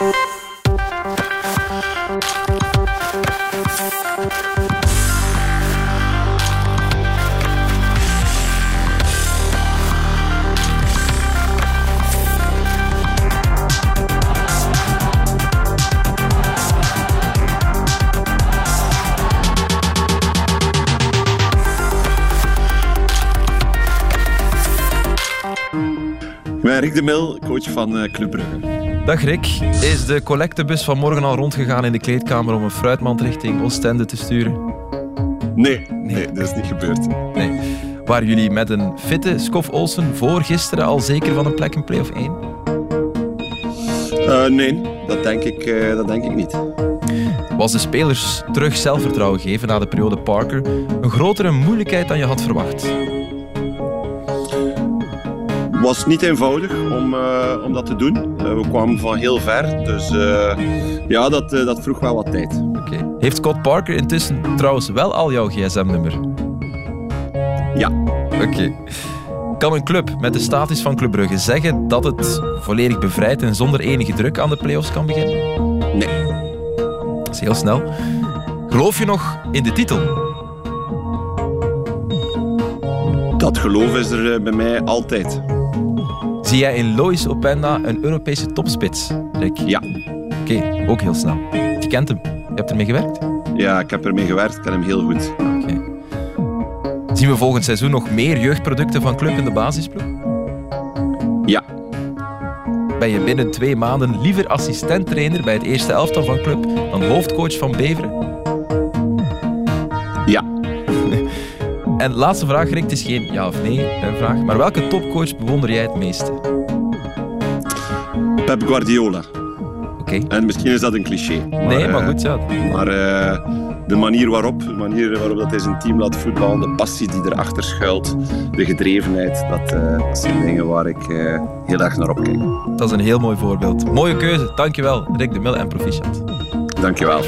Ik Rick de Mil, coach van eh, Club Brugge. Dag Rick. Is de collectebus vanmorgen al rondgegaan in de kleedkamer om een fruitmand richting Oostende te sturen? Nee, nee, dat is niet gebeurd. Nee. Waren jullie met een fitte Skof Olsen voor gisteren al zeker van een plek in play-off 1? Uh, nee, dat denk, ik, uh, dat denk ik niet. Was de spelers terug zelfvertrouwen geven na de periode Parker een grotere moeilijkheid dan je had verwacht? Het was niet eenvoudig om, uh, om dat te doen. we kwamen van heel ver, dus ja, dat, dat vroeg wel wat tijd. Okay. Heeft Scott Parker intussen trouwens wel al jouw gsm-nummer? Ja. Oké. Okay. Kan een club met de status van Club Brugge zeggen dat het volledig bevrijd en zonder enige druk aan de play-offs kan beginnen? Nee. Dat is heel snel. Geloof je nog in de titel? Dat geloof is er bij mij altijd. Zie jij in Lois Openda een Europese topspits, Rick? Ja. Oké, okay, ook heel snel. Je kent hem. Je hebt ermee gewerkt? Ja, ik heb ermee gewerkt. Ik ken hem heel goed. Oké. Zien we volgend seizoen nog meer jeugdproducten van club in de basisploeg? Ja. Ben je binnen twee maanden liever assistent-trainer bij het eerste elftal van club dan hoofdcoach van Beveren? En laatste vraag, Rick. Het is geen ja of nee vraag. Maar welke topcoach bewonder jij het meeste? Pep Guardiola. Oké. En misschien is dat een cliché. Maar, nee, maar goed, ja. Maar uh, de manier waarop, de manier waarop dat hij zijn team laat voetballen, de passie die erachter schuilt, de gedrevenheid, dat, uh, dat zijn dingen waar ik uh, heel erg naar opkijk. Dat is een heel mooi voorbeeld. Mooie keuze. Dankjewel, Rick de Mille en proficiat. Dankjewel.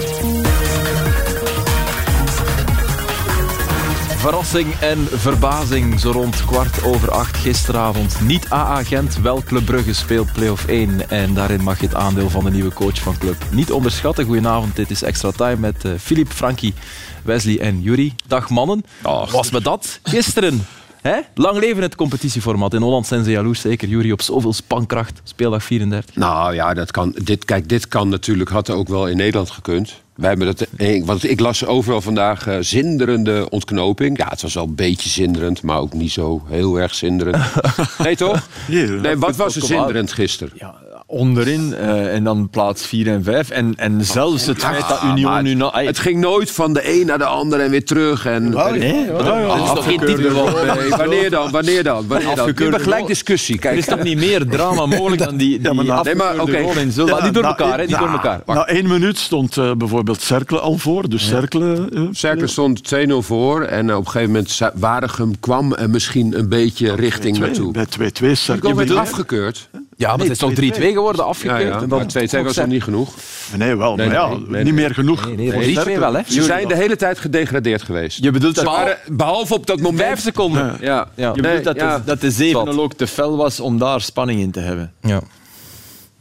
Verrassing en verbazing, zo rond kwart over acht gisteravond. Niet AA Gent, wel Club Brugge speelt play-off 1. En daarin mag je het aandeel van de nieuwe coach van club niet onderschatten. Goedenavond, dit is Extra Time met uh, Filip, Frankie, Wesley en Yuri. Dag mannen, was me dat gisteren? Hè? Lang leven het competitieformat. In Holland zijn ze jaloers, zeker Jury, op zoveel spankracht. Speeldag 34. Nou ja, dat kan, dit, kijk, dit kan natuurlijk, had ook wel in Nederland gekund. Wij hebben dat, want ik las overal vandaag uh, zinderende ontknoping. Ja, het was wel een beetje zinderend, maar ook niet zo heel erg zinderend. nee, toch? Nee, wat was er zinderend gisteren? Ja, onderin uh, en dan plaats 4 en 5. En, en zelfs het feit dat Union nu... No het ging nooit van de een naar de ander en weer terug. En, ja, nee, is geen titel? Nee, wanneer dan? Wanneer dan? Wanneer dan? Je hebt gelijk discussie. Kijk. Er is toch niet meer drama mogelijk dan die, die ja, maar, nee, maar, okay. in Zul. Ja, niet door elkaar, hè? Niet door elkaar. Na één minuut stond uh, bijvoorbeeld Cercle al voor. Dus Cercle... Uh, Cercle stond 2-0 voor. En op een gegeven moment Waregem kwam en misschien een beetje richting naartoe. Bij 2-2 Cercle. werd afgekeurd. Ja, maar het is toch 3-2 geworden, afgekeurd. Ja, ja. Maar 2-2 was nog niet genoeg. Nee, wel. Nee, maar ja, nee, niet meer genoeg. Nee, nee, nee wel, hè. Ze zijn de hele tijd gedegradeerd geweest. Je bedoelt dat... Waren, behalve op dat moment... Vijf seconden. Ja. Ja. Je bedoelt dat, de, dat de 7-0 ook te fel was om daar spanning in te hebben. Ja.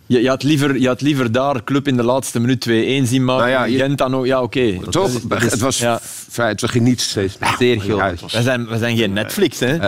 Je, je, had liever, je had liever daar club in de laatste minuut 2-1 zien maken. Nou ja, je, Gent dan ook. Ja, oké. Okay. Toch? Is, is, het was ja. vrij. Het ging niet steeds. Heel. We zijn, we zijn geen Netflix, hè?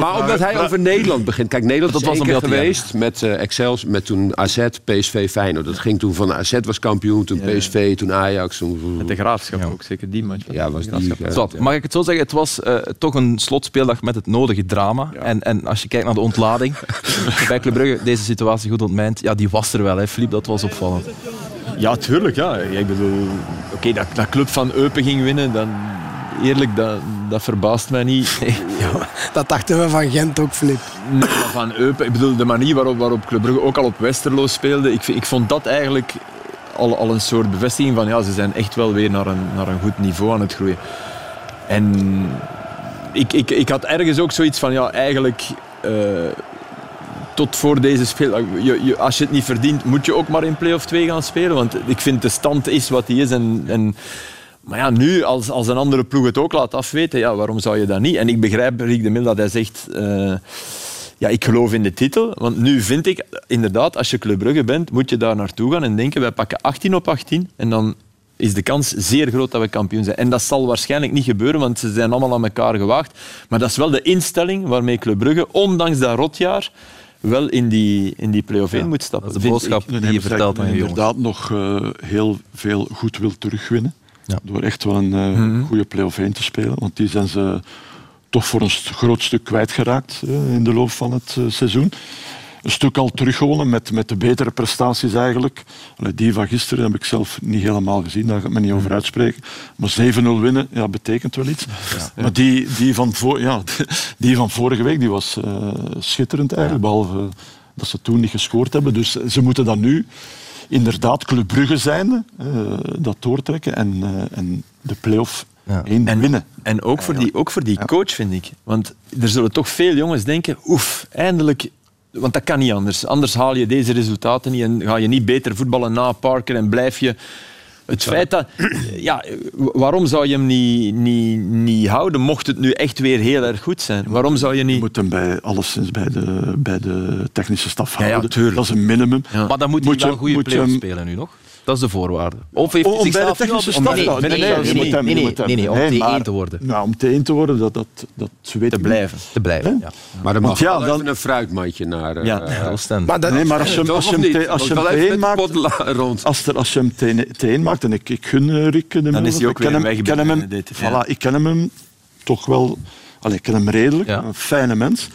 maar omdat hij over Nederland begint. Kijk, Nederland dat was een keer geweest met uh, Excel, met toen AZ, PSV, Feyenoord. Dat ging toen van AZ was kampioen, toen PSV, toen Ajax. Toen... Met de graafschap ook, zeker die match. Ja, was die. Ja. Mag ik het zo zeggen? Het was uh, toch een slotspeeldag met het nodige drama. En, en als je kijkt naar de ontlading bij Club Brugge, deze situatie goed ontmijnd, ja, die was er wel, hè, Filip, dat was opvallend. Ja, tuurlijk. Ja. Ik bedoel, oké, dat, dat club van Eupen ging winnen, dan eerlijk, dat, dat verbaast mij niet. Ja, dat dachten we van Gent ook, Filip. Nee, van Eupen. Ik bedoel, de manier waarop, waarop Club Brugge ook al op Westerlo speelde, ik, ik vond dat eigenlijk al, al een soort bevestiging van ja, ze zijn echt wel weer naar een, naar een goed niveau aan het groeien. En ik, ik, ik had ergens ook zoiets van ja, eigenlijk... Uh, tot voor deze speel. Je, als je het niet verdient, moet je ook maar in play-off 2 gaan spelen. Want ik vind de stand is wat die is. En, en, maar ja, nu, als, als een andere ploeg het ook laat afweten, ja, waarom zou je dat niet? En ik begrijp Rick de Mil dat hij zegt... Uh, Ja, ik geloof in de titel. Want nu vind ik, inderdaad, als je Club Brugge bent, moet je daar naartoe gaan en denken, wij pakken 18 op 18 en dan is de kans zeer groot dat we kampioen zijn. En dat zal waarschijnlijk niet gebeuren, want ze zijn allemaal aan elkaar gewaagd. Maar dat is wel de instelling waarmee Club Brugge, ondanks dat rotjaar, wel in die, in die play-off 1 moet stappen. Dat is de ik. boodschap die je vertelt aan je jongens. inderdaad nog eh, heel veel goed wil terugwinnen. Ja. Door echt wel een eh, goede play-off 1 te spelen. Want die zijn ze toch voor een st- groot stuk kwijtgeraakt eh, in de loop van het seizoen. Een stuk al teruggewonnen met, met de betere prestaties eigenlijk. Allee, die van gisteren heb ik zelf niet helemaal gezien, daar ga ik me niet over uitspreken. Maar 7-0 winnen ja, betekent wel iets. Maar die, die, van voor, ja, die van vorige week die was eh, schitterend eigenlijk, behalve dat ze toen niet gescoord hebben. Dus ze moeten dan nu inderdaad Club Brugge zijn, eh, dat doortrekken en, eh, en de play-off Ja. En, winnen. en ook voor die, ook voor die coach, vind ik. Want er zullen toch veel jongens denken, oef, eindelijk... Want dat kan niet anders. Anders haal je deze resultaten niet en ga je niet beter voetballen na Parker en blijf je... Het feit dat... Ja, waarom zou je hem niet, niet, niet houden, mocht het nu echt weer heel erg goed zijn? Waarom zou je Je niet... moet hem bij, alleszins bij de, bij de technische staf Ja, ja, houden. tuurlijk. dat is een minimum. Ja. Maar dan moet, Moet hij je- wel goede je hem- spelen nu nog. Dat is de voorwaarde. Of heeft Om bij de technische staf te houden. nee, nee, nee, om Nee, T1 maar- te worden. Nou, om T1 te worden, dat, dat, dat weet Te ik blijven. Te blijven, ja. Maar dan mag ja, wel dan- even een fruitmandje naar... eh, Ja. eh. Maar dat. Nee, maar als je, als je als je Wel hem even T1 met de maakt... Als, er, als je hem T1 T1 maakt, en ik, ik gun eh, Rick de Mulder, is hij ook weer hem, ik ken hem, ja. voilà, ik ken hem toch wel... Allee, ik ken hem redelijk, Ja. een fijne mens.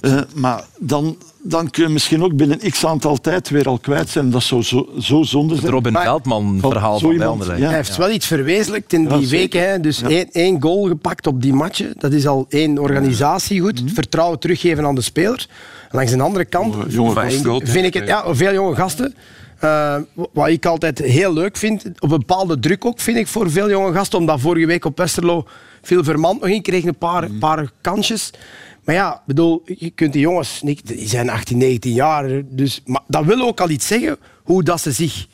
Eh, maar dan, dan kun je misschien ook binnen x aantal tijd weer al kwijt zijn. Dat zou zo, zo zonde Het zijn. Robin Maar- Veldman Van van ja. hij heeft wel iets verwezenlijkt in Ja, die zeker. weken. Hè. Dus Ja. één, één goal gepakt op die matchen. Dat is al één organisatie goed. Mhm. Het vertrouwen teruggeven aan de speler. Langs de andere kant Jonge- jonge vind- gasten. vind ik het... Ja, veel jonge gasten. Eh, wat ik altijd heel leuk vind, op een bepaalde druk ook, vind ik voor veel jonge gasten, omdat vorige week op Westerlo veel Vermand nog in kreeg, een paar, Mhm. paar kansjes. Maar ja, bedoel, je kunt die jongens, niet, die zijn 18, 19 jaar, dus, maar dat wil ook al iets zeggen, hoe dat ze zich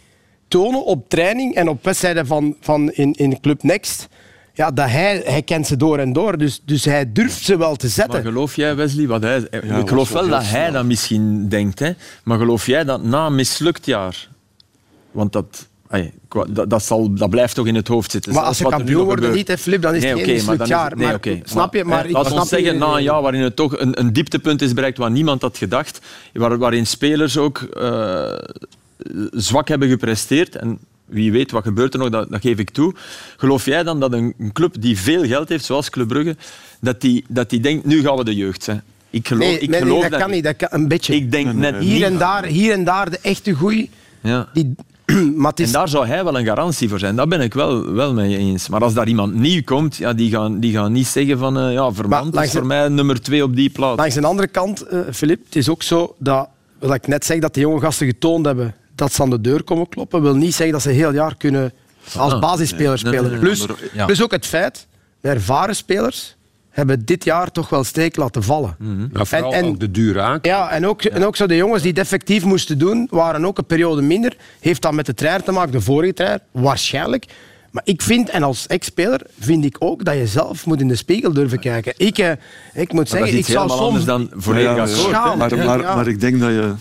tonen op training en op wedstrijden van, van in, in Club Next. Ja, dat hij, hij kent ze door en door, dus, dus hij durft ze wel te Maar zetten. geloof jij, Wesley, wat hij... ik geloof wel dat hij dat misschien denkt, hè? maar geloof jij dat na een mislukt jaar... Want dat, dat, dat, zal, dat blijft toch in het hoofd zitten. Maar als nu kampioen gebeurt. niet, hè, Flip, dan is het Nee, oké, maar dan jaar. nee, Maar snap je? Maar ik laat snap ons zeggen, je- na een jaar waarin het toch een, een dieptepunt is bereikt waar niemand had gedacht, waar, waarin spelers ook eh, zwak hebben gepresteerd en wie weet wat gebeurt er nog, dat, dat geef ik toe. Geloof jij dan dat een, een club die veel geld heeft, zoals Club Brugge, dat die, dat die denkt, nu gaan we de jeugd zijn? Ik geloof, Nee, ik nee, dat kan niet. Dat kan een beetje. Ik denk net niet. hier, en daar, hier en daar de echte goeie. Ja. Die, maar is, En daar zou hij wel een garantie voor zijn. Dat ben ik wel, wel mee eens. Maar als daar iemand nieuw komt, ja, die, gaan, die gaan niet zeggen van eh, ja, Vermand is voor de- mij nummer twee op die plaats. Langs de andere kant, eh Filip, het is ook zo dat, wat ik net zeg, dat de jonge gasten getoond hebben dat ze aan de deur komen kloppen, wil niet zeggen dat ze heel jaar kunnen als Ah, basisspeler spelen. plus, plus ook het feit, de ervaren spelers hebben dit jaar toch wel steek laten vallen. Nou, vooral En- en- ook de dure raak. Ja, en ook, en ook zo de jongens die het effectief moesten doen, waren ook een periode minder. Heeft dat met de trainer te maken, de vorige trainer? Waarschijnlijk. Maar ik vind, en als ex-speler, vind ik ook dat je zelf moet in de spiegel durven kijken. Ik, eh, ik moet zeggen, is ik zou helemaal soms... anders dan volledig Ja. Maar, maar, maar ik denk dat je...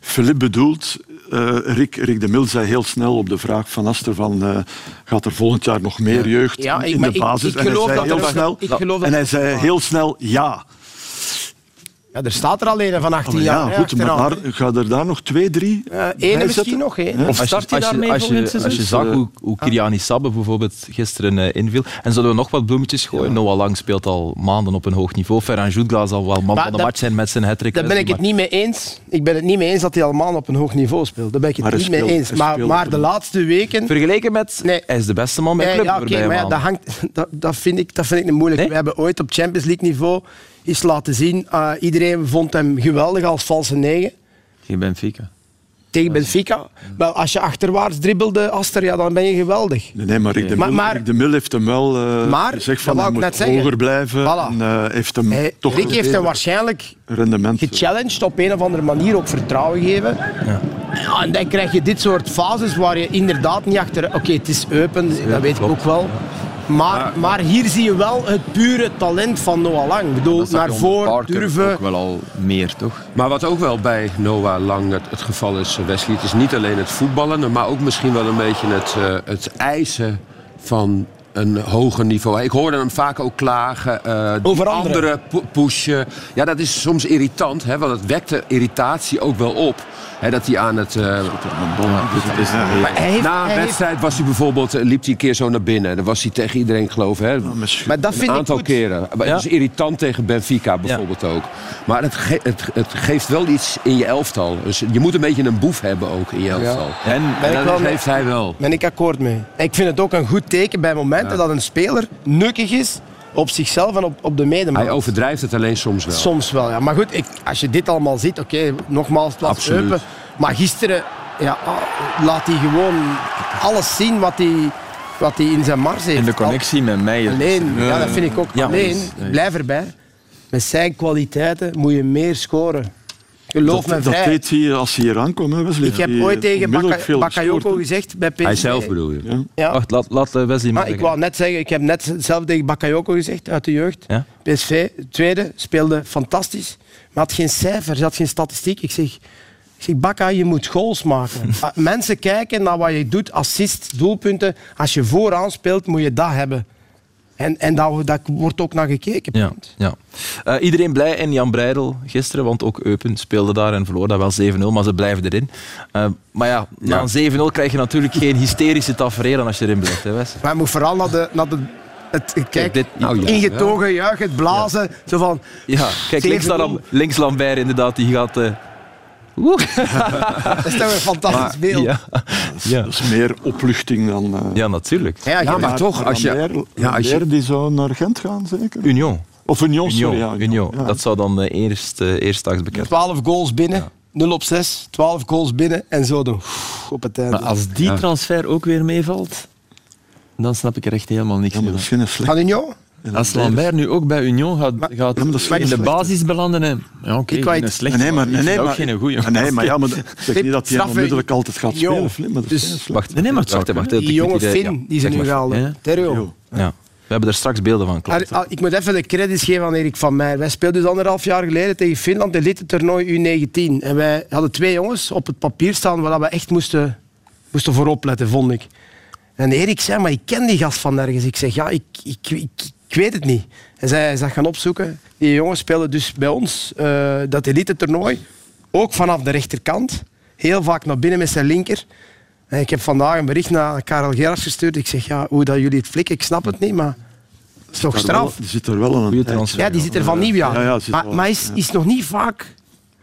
Philippe bedoelt... eh, Rick, Rick de Mil zei heel snel op de vraag van Aster van... eh, gaat er volgend jaar nog meer jeugd Ja, ik- in de ik- basis? ik en hij geloof zei dat heel snel... ik geloof dat en hij zei heel snel ja. Ja, er staat er al een van 18 Maar jaar. ja, hè, goed, maar achteraan. daar, ga er daar nog twee, drie Eh, ene bij misschien nog, hè. Of start je als daarmee als volgend je, als je zag hoe, hoe Kiriani Sabbe bijvoorbeeld gisteren eh, inviel. En zullen we nog wat bloemetjes gooien? Noah Lang speelt al maanden op een hoog niveau. Ferran Jutgla zal wel man Maar van de dat- match zijn met zijn hat-trick. Daar ben ik het niet mee eens. Ik ben het niet mee eens dat hij allemaal op een hoog niveau speelt. Daar ben ik het Maar hij niet mee eens. hij Maar, maar de laatste weken... Vergeleken met... Nee. Hij is de beste man bij Ja, club. ja, oké, maar ja, maanden. dat, hangt, dat, dat, vind ik, dat vind ik niet moeilijk. We hebben ooit op Champions League niveau eens laten zien, eh, iedereen vond hem geweldig als valse negen Geen Benfica. tegen Benfica. Wel, als je achterwaarts dribbelde, Aster, ja, dan ben je geweldig. Nee, nee, maar Rick de, Maar- Mil, maar- Rick de Mil heeft hem wel eh, Maar, gezegd van hij moet hoger blijven. Voilà. En eh, heeft hem toch Rick heeft hem waarschijnlijk rendement. gechallenged op een of andere manier, ook vertrouwen geven. Ja. en dan krijg je dit soort fases waar je inderdaad niet achter... Oké, het is open, dat weet ik ook wel. Maar, maar hier zie je wel het pure talent van Noah Lang. Ik bedoel, naar voren Parker durven. ook wel al meer, toch? Maar wat ook wel bij Noah Lang het, het geval is, eh, Wesley, het is niet alleen het voetballen, maar ook misschien wel een beetje het, eh, het eisen van een hoger niveau. Ik hoorde hem vaak ook klagen. eh, die Over anderen. pu- pushen. Ja, dat is soms irritant, hè, want het wekte irritatie ook wel op. Hè, dat hij aan het... eh, Maar hij heeft, na een heeft- wedstrijd was hij bijvoorbeeld, eh, liep hij een keer zo naar binnen. Dan was hij tegen iedereen, geloof ik. Hè, maar dat vind een ik aantal goed. keren. Ja. Het is irritant tegen Benfica bijvoorbeeld ook. Maar het, ge- het, het geeft wel iets in je elftal. Dus je moet een beetje een boef hebben ook in je elftal. En, ik dat geeft hij wel. ben ik akkoord mee. Ik vind het ook een goed teken bij momenten dat een speler nukkig is op zichzelf en op, op de medemaat. Hij overdrijft het alleen soms wel. Soms wel, ja. Maar goed, ik, als je dit allemaal ziet, oké, nogmaals, het was. Eupen. Maar gisteren ja, ah, laat hij gewoon alles zien wat hij, wat hij in zijn mars heeft. en de connectie met mij. Al- Alleen, ja, dat vind ik ook. Ja, alleen, blijf erbij. Met zijn kwaliteiten moet je meer scoren. Geloof me dat, dat vrij. deed hij als hij hier aankwam. Hè, Wesley. Ik heb ooit tegen Baka- Bakayoko gezegd bij PSV. Hij zelf bedoel je? Ja. Ja. Wacht, laat, laat eh, Wesley maar Ah, ik wou net zeggen, ik heb net zelf tegen Bakayoko gezegd uit de jeugd. Ja? PSV, tweede, speelde fantastisch, maar had geen cijfers, had geen statistiek. Ik zeg, ik zeg Bakka, je moet goals maken. Ah, Mensen kijken naar wat je doet, assist, doelpunten. Als je vooraan speelt, moet je dat hebben. En, en daar, daar wordt ook naar gekeken. Ja, punt. ja. Eh, iedereen blij in Jan Breidel gisteren, want ook Eupen speelde daar en verloor dat wel 7-0, maar ze blijven erin. Eh, maar ja, na Ja. een 7-0 krijg je natuurlijk geen hysterische tafereelen als je erin blijft, hè Wes? Maar je moet vooral naar, de, naar de, het kijk, dit- nou ja, ingetogen juichen, het blazen. Zo van, Ja, kijk, links, 7-0. dan, links Lambert inderdaad, die gaat... eh, Oeh. dat is toch een fantastisch beeld. Ja. Ja. Dat is meer opluchting dan... eh, ja, natuurlijk. Ja, Ja, je- maar toch, als je... Lambert- Ja, als je die zou naar Gent gaan, zeker? Union. Of Union, Union, sorry. Ja, Union. Ja. Dat zou dan eh, eerst, eh eerstdags bekend 12 goals binnen, 0 op 6, 12 goals binnen en zo doen. Op het einde. Maar als die Ja. transfer ook weer meevalt, dan snap ik er echt helemaal niks Ja, maar dat van. is geen slecht. Van Union? Als Lambert nu ook bij Union gaat, gaat Ja, maar dat is in de basis belanden, en, ja, oké, een slecht, Nee, maar, ik nee, maar, ook geen goeie. nee, maar ja, maar ik zeg niet dat hij onmiddellijk altijd gaat spelen, maar Dus-. Wacht, Nee, maar wacht, wacht, Die jonge de- Finn die ze nu gehaald. Terjo. Ja. We hebben er straks beelden van, klopt. Ah, Ik moet even de credits geven aan Erik van Meijer. Wij speelden dus anderhalf jaar geleden tegen Finland in het toernooi U19. En wij hadden twee jongens op het papier staan waar we echt moesten, moesten voor opletten, vond ik. En Erik zei, maar ik ken die gast van nergens. Ik zeg, ja, ik, ik, ik, ik weet het niet. En zij hij is dat gaan opzoeken. Die jongens speelden dus bij ons eh, dat elite toernooi. Ook vanaf de rechterkant. Heel vaak naar binnen met zijn linker. En ik heb vandaag een bericht naar Karel Gerards gestuurd. Ik zeg, ja, hoe dat jullie het flikken, ik snap het niet, maar het is toch straf. wel- Die zit er wel aan een tijdje. transfer. Ja, die zit er van nieuwjaar. Ja, maar maar is, is nog niet vaak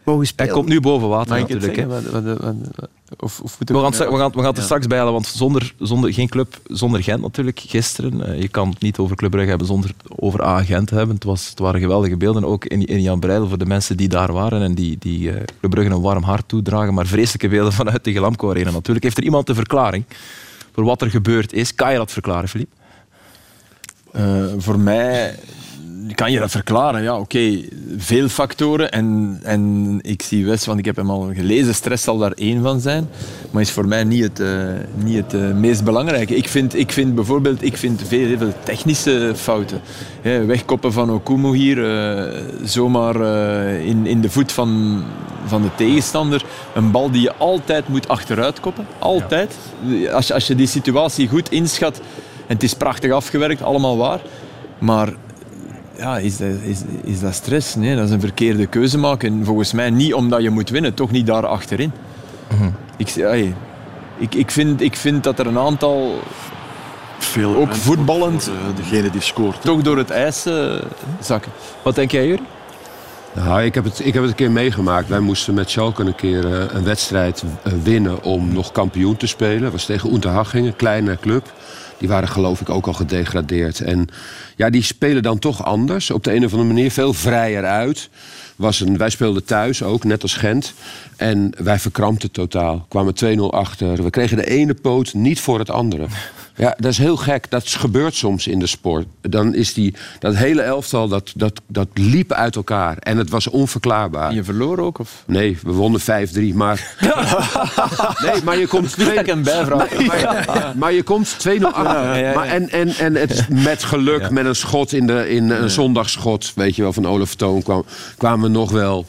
mogen Hij komt nu boven water Mag natuurlijk. hè. zeggen? Wat- wat- wat- wat- Of, of moet We gaan, het- we gaan, we gaan het er Ja. straks bij halen, want zonder, zonder, geen club zonder Gent natuurlijk gisteren. Eh, je kan het niet over Club Brugge hebben zonder over A Gent te hebben. Het, was, het waren geweldige beelden, ook in, in Jan Breidel voor de mensen die daar waren en die, die eh, Club Brugge een warm hart toedragen. Maar vreselijke beelden vanuit de Gelamco Arena natuurlijk. Heeft er iemand de verklaring voor wat er gebeurd is? Kan je dat verklaren, Filip? Eh, voor mij kan je dat verklaren. Ja, oké, veel factoren. En, en ik zie Wes, want ik heb hem al gelezen, stress zal daar één van zijn. Maar is voor mij niet het, eh, niet het eh, meest belangrijke. Ik vind, ik vind bijvoorbeeld ik vind veel, heel veel technische fouten. Wegkoppen van Okumu hier, eh, zomaar in, in de voet van, van de tegenstander. Een bal die je altijd moet achteruit koppen. Altijd. Als, je, als je die situatie goed inschat. En het is prachtig afgewerkt, allemaal waar. Maar ja, is dat, is, is dat stress? Nee, dat is een verkeerde keuze maken. En volgens mij niet omdat je moet winnen, toch niet daar achterin. ik, hey, ik, ik, vind, ik vind dat er een aantal Veel Ook voetballend. voor, eh, degene die scoort. toch door het ijs eh, zakken. Wat denk jij, Juri? Nou, ik heb, het, ik heb het een keer meegemaakt. Wij moesten met Schalke een keer eh, een wedstrijd winnen om nog kampioen te spelen. Dat was tegen Unterhaching, een kleine club. Die waren geloof ik ook al gedegradeerd. En ja, die spelen dan toch anders. Op de een of andere manier veel vrijer uit. was een, wij speelden thuis ook, net als Gent. En wij verkrampten totaal. Kwamen 2-0 achter. We kregen de ene poot niet voor het andere. Ja, dat is heel gek. Dat gebeurt soms in de sport. Dan is die, dat hele elftal, dat, dat, dat liep uit elkaar. En het was onverklaarbaar. En je verloor ook? Of? Nee, we wonnen 5-3, maar... nee, maar je komt... Dat ik een bijvraag. Maar, je komt 2-0 achter. En, en, en het met geluk, met een schot in, de, in een zondagschot, weet je wel, van Olaf Toon, kwam, kwamen we nog wel.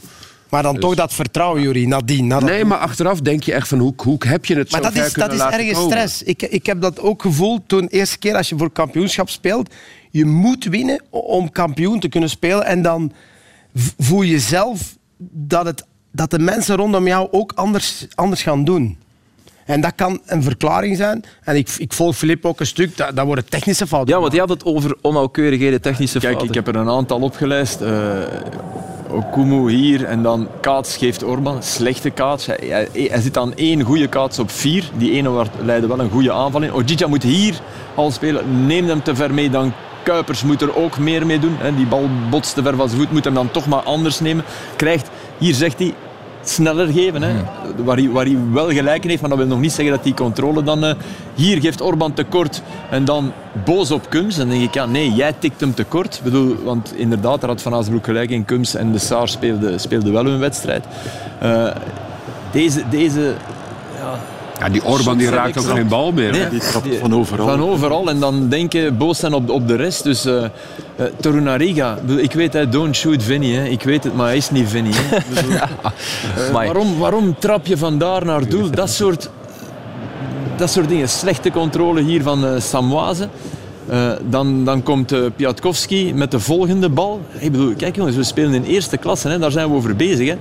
Maar dan toch dat vertrouwen, Jury, nadien. Na dat- Nee, maar achteraf denk je echt van hoe, hoe heb je het Maar zo dat is, dat is ergens komen? stress. Ik, ik heb dat ook gevoeld toen de eerste keer als je voor kampioenschap speelt. Je moet winnen om kampioen te kunnen spelen. En dan voel je zelf dat, het, dat de mensen rondom jou ook anders, anders gaan doen. En dat kan een verklaring zijn. En ik, ik volg Filip ook een stuk. Dat, dat worden technische fouten. Ja, want je had het over onnauwkeurigheden, technische Kijk, fouten. ik heb er een aantal opgelijst. Eh Okumu hier en dan Kaats geeft Orban. Slechte Kaats. Hij, zit aan één goede Kaats op vier. Die ene leidde wel een goede aanval in. Ojija moet hier al spelen. Neem hem te ver mee. Dan Kuipers moet er ook meer mee doen. Die bal botst te ver van zijn voet. Moet hem dan toch maar anders nemen. Krijgt, hier zegt hij, sneller geven. Hè. Waar, hij, waar hij wel gelijk in heeft, maar dat wil nog niet zeggen dat die controle dan... eh, hier geeft Orban tekort en dan boos op Kums. En dan denk ik, ja, nee, jij tikt hem tekort. Ik bedoel, want inderdaad, daar had Van Azenbroek gelijk in. Kums en de Saar speelden speelde wel hun wedstrijd. Eh, deze... deze Ja, die Orban die raakt ook geen bal meer. hè? Die trapt van overal. Van overal. En dan denken boos zijn op, op de rest. Dus eh eh, Torunariga, ik weet, hij don't shoot Vinny. Hè. Ik weet het, maar hij is niet Vinny. Eh, waarom, waarom trap je van daar naar doel? Dat soort, dat soort dingen. Slechte controle hier van eh Samoise. Eh, dan, dan komt Piatkowski met de volgende bal. Ik bedoel, kijk jongens, we spelen in eerste klasse. Hè. Daar zijn we over bezig. Hè.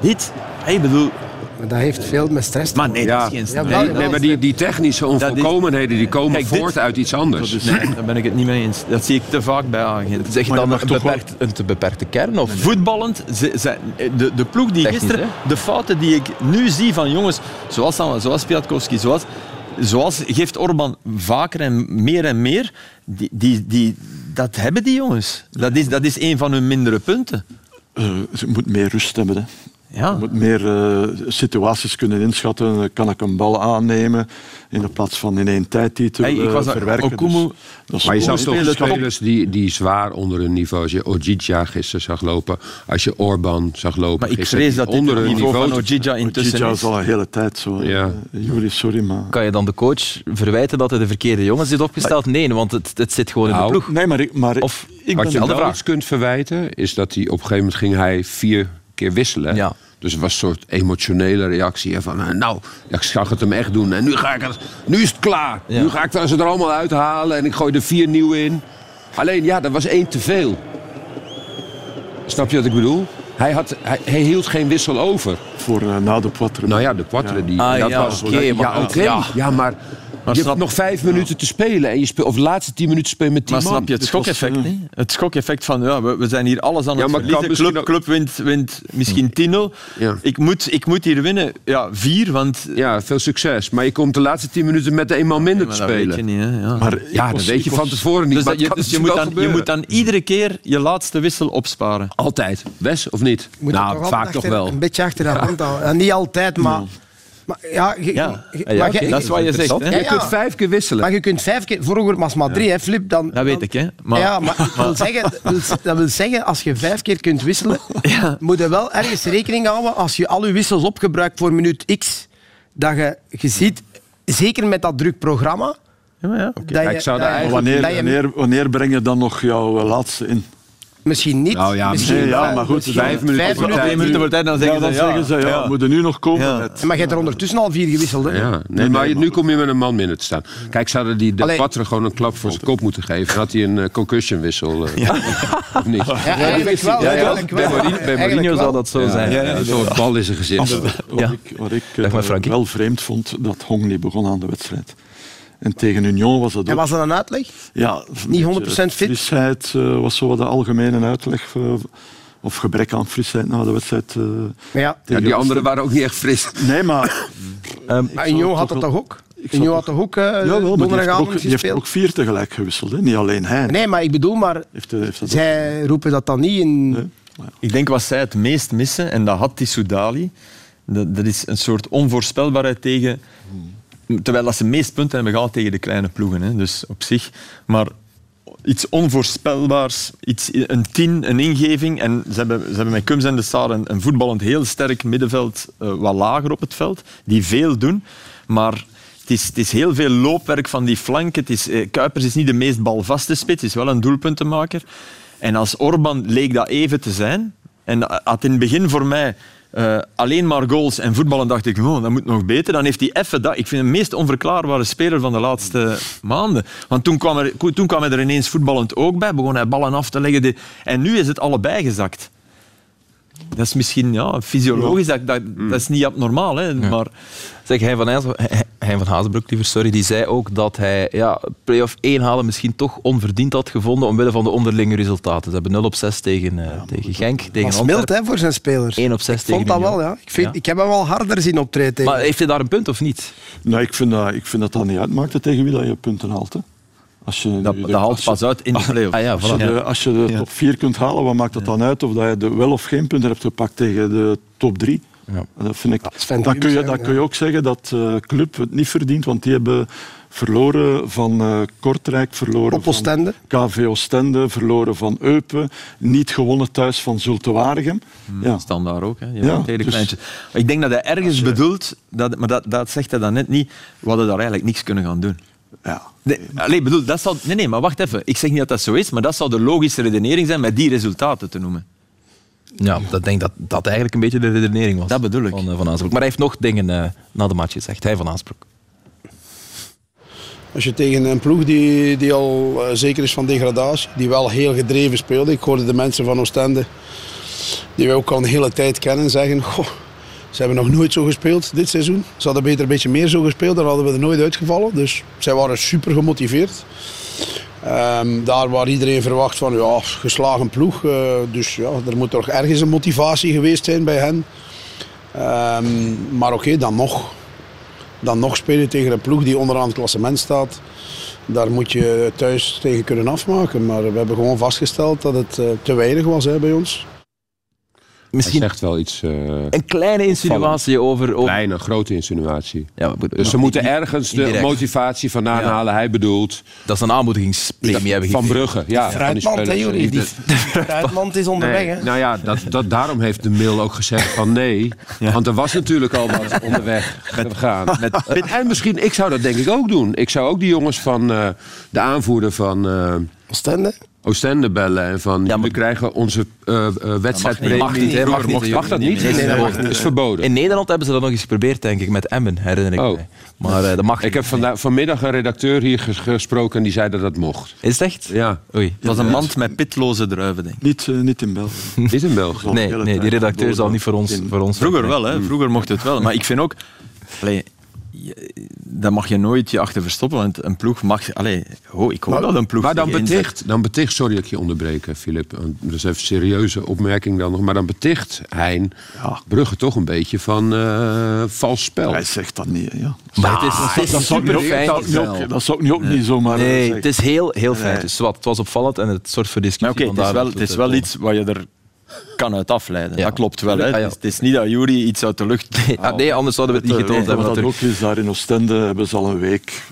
Dit, ik bedoel... Maar dat heeft veel met stress te Maar nee, Ja, dat is geen nee, nee, maar die, die technische onvolkomenheden die komen Kijk, dit- voort uit iets anders. Nee, daar ben ik het niet mee eens. Dat zie ik te vaak bij agenten. Zeg je dan een, beperkt, een te beperkte kern? Of? Voetballend, ze, ze- de, de ploeg die Technisch, gisteren, de fouten die ik nu zie van jongens, zoals, zoals Piatkowski, zoals, zoals geeft Orban vaker en meer en meer, die, die, die, dat hebben die jongens. Dat is, dat is een van hun mindere punten. Eh, ze moet meer rust hebben. Hè. Ja. Je moet meer eh, situaties kunnen inschatten. Kan ik een bal aannemen in de plaats van in één tijd die te Hey, ik eh, was daar- verwerken. Okumu- Dus Maar je zag toch spelers die, die zwaar onder hun niveau. Als je Ojija gisteren zag lopen, als je Orban zag lopen. Maar ik vrees dat dit onder het hun niveau van. Ojija intussen Ojija is. al een hele tijd zo. Ja. Eh, Juri, sorry, maar... Kan je dan de coach verwijten dat hij de verkeerde jongens heeft opgesteld? Nee, want het, het zit gewoon in Nou, de ploeg. Nee, maar ik, maar Of- ik Wat je wel kunt verwijten, is dat hij op een gegeven moment ging hij vier keer wisselen. Ja. Dus het was een soort emotionele reactie. Van, eh, nou, ik zag het hem echt doen. En nu, ga ik het, nu is het klaar. Ja. Nu ga ik ze er allemaal uithalen. En ik gooi er vier nieuwe in. Alleen, ja, dat was één te veel. Snap je wat ik bedoel? Hij, had, hij, hij hield geen wissel over. voor eh, na de Poitre. Nou ja, de Poitre die... Ah, dat ja, was, oké, ja, maar- oké. ja. Ja, maar... je snap- hebt nog vijf minuten te spelen. En je speelt, of de laatste tien minuten spelen met tien Maar man. snap je het schokeffect? eh, niet? Het schokeffect van ja, we, we zijn hier alles aan Ja, het maar kan verliezen. Club, ook- club wint, wint misschien 10-0. Ja. Ik, moet, ik moet hier winnen. Ja, vier, want Ja, veel succes. Maar je komt de laatste tien minuten met de eenmaal minder maar te dat weet je spelen. niet. Hè? Ja. Maar Ja, dat weet je van tevoren niet. dus maar dat je, dus je, moet dan, je moet dan iedere keer je laatste wissel opsparen. Altijd. Wes of niet? Moet nou, vaak toch wel. Een beetje achter de hand houden. Niet altijd, maar... maar ja, je, Ja. je- Ja, maar oké, je- Dat is wat je zegt. Hè? Ja, Je kunt vijf keer wisselen. Maar je kunt vijf keer... Vroeger was het maar drie, hè, Flip. Dan, Dat weet ik, hè. Maar, ja, maar wil zeggen, dat wil, dat wil zeggen, als je vijf keer kunt wisselen, moet je wel ergens rekening houden als je al je wissels opgebruikt voor minuut X, dat je, je ziet, zeker met dat druk programma, Ja, maar ja, oké. dat je, ik zou dat wanneer, wanneer, wanneer breng je dan nog jouw laatste in? Misschien niet, Nou ja, misschien Nee, ja, maar goed, vijf minuten vijf minuten. tijd. Twee minuten voor tijd, dan Ja, zeggen dan ze ja. zeggen ze, ja, ja. moet er nu nog komen Ja. met... Maar je hebt er ondertussen al vier gewisseld. Hè? Ja, nee, maar nu kom je met een man minder te staan. Kijk, zouden die de Allee. Patre gewoon een klap voor zijn kop moeten geven. Had hij een uh, concussion wissel. eh, Of niet? Ja, eigenlijk wel. Bij. Mourinho, zou dat zo zijn. Ja, Zo'n bal in zijn gezicht. Wat ik, eh, wel vreemd vond, dat Hong niet begon aan de wedstrijd. En tegen Union was dat En ook... was dat een uitleg? Ja, Niet een 100% beetje fit? Frisheid eh, was zo wat de algemene uitleg. eh, of gebrek aan frisheid na de wedstrijd. eh, ja, die anderen waren ook niet echt fris. Nee, maar... maar Union had dat toch ook? Union had toch ook uh, Ja, wel, maar die heeft, ook, die heeft gespeeld? ook vier tegelijk gewisseld. Hè? Niet alleen hij. Nee, maar ik bedoel, maar Heeft, heeft dat ook- zij roepen dat dan niet in... Ik denk wat zij het meest missen, en dat had die Soudali, dat, dat is een soort onvoorspelbaarheid tegen... Terwijl dat ze meest punten hebben gehaald tegen de kleine ploegen. Hè. Dus op zich. Maar iets onvoorspelbaars, iets, een tien, een ingeving. En ze hebben, ze hebben met Kums en de Saar een, voetballend heel sterk middenveld, uh, wat lager op het veld, die veel doen. Maar het is, het is heel veel loopwerk van die flanken. Het is, uh, Kuipers is niet de meest balvaste spits, is wel een doelpuntenmaker. En als Orban leek dat even te zijn. En had in het begin voor mij uh, alleen maar goals en voetballen, dacht ik, oh, dat moet nog beter. Dan heeft hij even dat. Ik vind hem de meest onverklaarbare speler van de laatste maanden. Want toen kwam, er, toen kwam hij er ineens voetballend ook bij, begon hij ballen af te leggen. En nu is het allebei gezakt. Dat is misschien ja, fysiologisch, dat, dat, dat is niet abnormaal. Hè, maar... Zeg, hij van, hij van Hazenbroek, liever, sorry, die zei ook dat hij ja, play-off 1 halen misschien toch onverdiend had gevonden omwille van de onderlinge resultaten. Ze hebben 0 op 6 tegen, ja, tegen Genk. Tegen dat mild hè, voor zijn spelers. 1 op 6 ik tegen vond dat wel, ja. Ik, vind, ja. ik heb hem wel harder zien optreden tegen. Maar heeft hij daar een punt of niet? Nee, ik vind dat ik vind dat, dat niet uitmaakt tegen wie dat je punten haalt. Hè. Als je, dat, dat haalt pas uit in de play-off. Ah, ja, voilà. Als je de, als je de top 4 kunt halen, wat maakt het dan uit of dat je de wel of geen punten hebt gepakt tegen de top 3? Ja. Dat vind ik, dat dan, kun je, dan kun je ook zeggen dat de uh, club het niet verdient, want die hebben verloren van uh, Kortrijk, verloren Op Oostende. van KV Oostende, verloren van Eupen, niet gewonnen thuis van Zulte Waregem. Hmm, ja. Standaard ook, hè. Je ja, dus, Ik denk dat hij ergens je... bedoelt, dat, maar dat, dat zegt hij dan net niet, we hadden daar eigenlijk niks kunnen gaan doen. Ja. Nee, allez, bedoel, dat zal, nee, nee, maar wacht even. Ik zeg niet dat dat zo is, maar dat zou de logische redenering zijn met die resultaten te noemen. Ja, dat denk dat dat eigenlijk een beetje de redenering was. Dat bedoel ik. Van, uh, van Maar hij heeft nog dingen uh, na de match gezegd. Hij van Aansbroek. Als je tegen een ploeg die, die al uh, zeker is van degradatie, die wel heel gedreven speelde. Ik hoorde de mensen van Oostende, die we ook al een hele tijd kennen, zeggen... Goh, ze hebben nog nooit zo gespeeld dit seizoen. Ze hadden beter een beetje meer zo gespeeld, dan hadden we er nooit uitgevallen. Dus zij waren super gemotiveerd. Um, daar waar iedereen verwacht van, ja, geslagen ploeg. Uh, dus ja, er moet toch ergens een motivatie geweest zijn bij hen. Um, maar oké, dan nog. Dan nog spelen tegen een ploeg die onderaan het klassement staat. Daar moet je thuis tegen kunnen afmaken. Maar we hebben gewoon vastgesteld dat het uh, te weinig was hè, bij ons. Misschien echt wel iets. Uh, een kleine insinuatie over, over. Kleine, grote insinuatie. Ja, dus ze moeten ergens de motivatie vandaan ja. halen. Hij bedoelt. Dat is een aanmoedigingspremie hebben Van Brugge, ja. De fruitmand, hè, jullie? De fruitmand is onderweg, nee? Nou ja, dat, dat, daarom heeft de mail ook gezegd van nee. Ja. Want er was natuurlijk al wat onderweg gegaan. Met, met, en misschien, ik zou dat denk ik ook doen. Ik zou ook die jongens van uh, de aanvoerder van. Uh, Oostende? Oostende bellen en van ja, maar... we krijgen onze uh, uh, wedstrijdpremie. Mag, niet, mag, mag, mag, mag dat niet? Nee, nee, nee, dat is verboden. In Nederland hebben ze dat nog eens geprobeerd, denk ik, met Emmen, herinner ik oh. mij. Maar uh, dat mag Ik heb vanda- vanmiddag een redacteur hier gesproken en die zei dat dat mocht. Is het echt? Ja. Oei. Het was een mand met pitloze druiven, denk ik. Niet, uh, niet in België. niet in België? Nee, nee die redacteur zal niet voor ons... Voor ons Vroeger wel, hè. Vroeger mocht het wel. Maar ik vind ook... Allee, daar mag je nooit je achter verstoppen. Want een ploeg mag... Allez, oh, ik hoor maar, dat een ploeg... Maar dan beticht, dan beticht... Sorry dat ik je onderbreek, Filip. Dat is even een serieuze opmerking dan nog. Maar dan beticht Hein ja. Brugge toch een beetje van uh, vals spel. Hij zegt dat niet, ja. Maar het is, het is dat super fijn. Dat, dat, dat zou ik nu ook nee. niet zomaar Nee, het is heel, heel fijn. Nee. Dus wat, het was opvallend en het soort voor discussie. Maar okay, het is wel, het is wel iets wat je er kan uit afleiden. Ja. Dat klopt wel. Hè. Het is niet dat Jury iets uit de lucht... Nee, ah, nee anders zouden we het niet getoond hebben. Wat ook is, daar in Oostende hebben ze al een week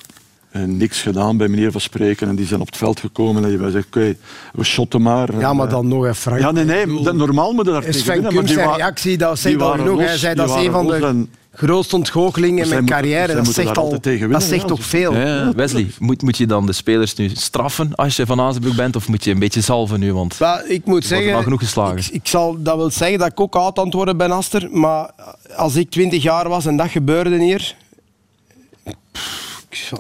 niks gedaan bij meneer Van Spreken. En die zijn op het veld gekomen en die zeggen, oké, okay, we shotten maar. Ja, maar dan nog even... Ja, nee, nee, normaal moet je daar tegen. Maar die reactie, dat zegt al genoeg. Hij zei, dat is een van de grootste ontgoocheling in mijn carrière. Dat zegt, al, dat zegt toch veel. Ja, Wesley, moet, moet je dan de spelers nu straffen als je van Azenbroek bent? Of moet je een beetje salven nu? Want ik moet zeggen, genoeg geslagen. Ik, ik, zal, dat wil zeggen dat ik ook oud aan het worden ben, Aster. Maar als ik 20 jaar was en dat gebeurde hier...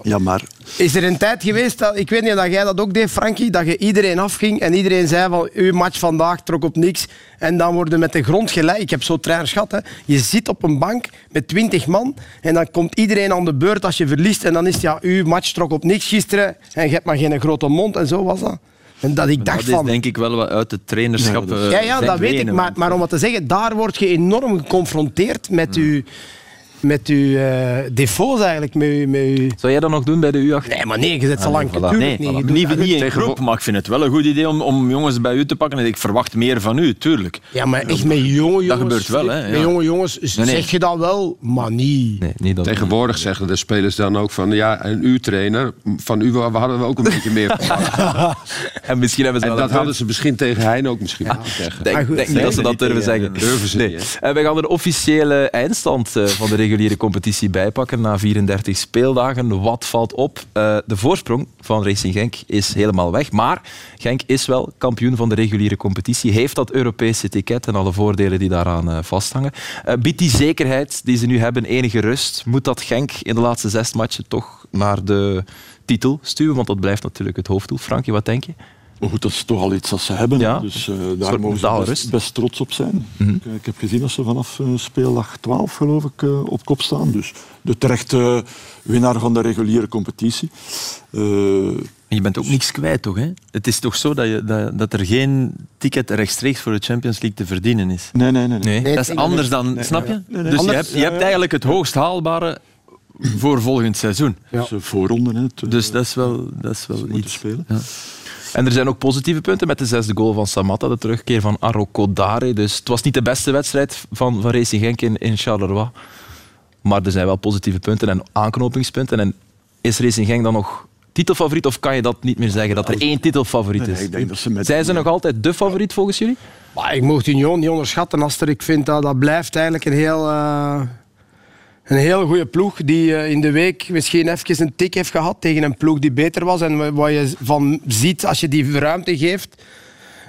Ja, maar... Is er een tijd geweest, dat, ik weet niet of jij dat ook deed, Frankie, dat je iedereen afging en iedereen zei van uw match vandaag trok op niks en dan worden met de grond gelijk. Ik heb zo trainers gehad. Hè. Je zit op een bank met twintig man en dan komt iedereen aan de beurt als je verliest en dan is het ja, uw match trok op niks gisteren en je hebt maar geen grote mond en zo was dat. En dat ik dacht dat is van, denk ik wel wat uit het trainerschap. Ja, ja, ja dat weet ik. Maar, maar om wat te zeggen, daar word je enorm geconfronteerd met, mm. u, met uw eh défauts eigenlijk. Met uw, met uw... Zou jij dat nog doen bij de U18? Nee, maar nee, je zit zo lang. voilà. Tuurlijk Nee, niet. Niet, doet niet, dat- in Tegen- groep, maar ik vind het wel een goed idee om, om jongens bij u te pakken. En ik verwacht meer van u, tuurlijk. Ja, maar echt met jonge jongens. gebeurt wel, hè, Met ja. jonge jongens nee. zeg je dat wel, maar niet. Nee, niet dat. Tegenwoordig zeggen de spelers dan ook van... ja, een U-trainer, van u hadden we ook een beetje meer van. En misschien hebben ze En dat hadden ze misschien tegen Hein ook misschien moeten zeggen. denk, goed, denk niet dat ze dat durven zeggen. Durven ze Nee. niet, En wij gaan de officiële eindstand eh, van de reguliere competitie bijpakken na 34 speeldagen. Wat valt op? Eh, de voorsprong van Racing Genk is helemaal weg. Maar Genk is wel kampioen van de reguliere competitie. Heeft dat Europese ticket en alle voordelen die daaraan eh, vasthangen. Eh, biedt die zekerheid die ze nu hebben enige rust? Moet dat Genk in de laatste zes matchen toch naar de titel stuwen? Want dat blijft natuurlijk het hoofddoel. Frankie, wat denk je? Maar goed, dat is toch al iets dat ze hebben. Ja, Dus eh, daar mogen ze best, best trots op zijn. Mhm. ik, ik heb gezien dat ze vanaf eh, speeldag 12, geloof ik, eh, op kop staan. Dus de terechte winnaar van de reguliere competitie. Eh, En je bent ook niks kwijt, toch? Hè? Het is toch zo dat, je, dat, dat er geen ticket rechtstreeks voor de Champions League te verdienen is? nee, nee, nee. nee. Dat is anders dan, snap je? Nee, nee. Dus je hebt, je hebt eigenlijk het hoogst haalbare voor volgend seizoen. Ja. Dat is een voorronde. Hè, te- Dus dat is wel, dat is wel te moeten iets. spelen. Ja. En er zijn ook positieve punten met de zesde goal van Samatta, de terugkeer van Arrokodare. Dus het was niet de beste wedstrijd van, van Racing Genk in, in Charleroi. Maar er zijn wel positieve punten en aanknopingspunten. En is Racing Genk dan nog titelfavoriet of kan je dat niet meer zeggen, dat er één titelfavoriet is? nee, ik denk dat ze met- Zijn ze nog altijd de favoriet volgens jullie? Maar ik mocht Union niet onderschatten, Aster. Ik vind dat dat blijft eigenlijk een heel, eh, een heel goede ploeg die eh, in de week misschien even een tik heeft gehad tegen een ploeg die beter was. En wa- wat je van ziet als je die ruimte geeft.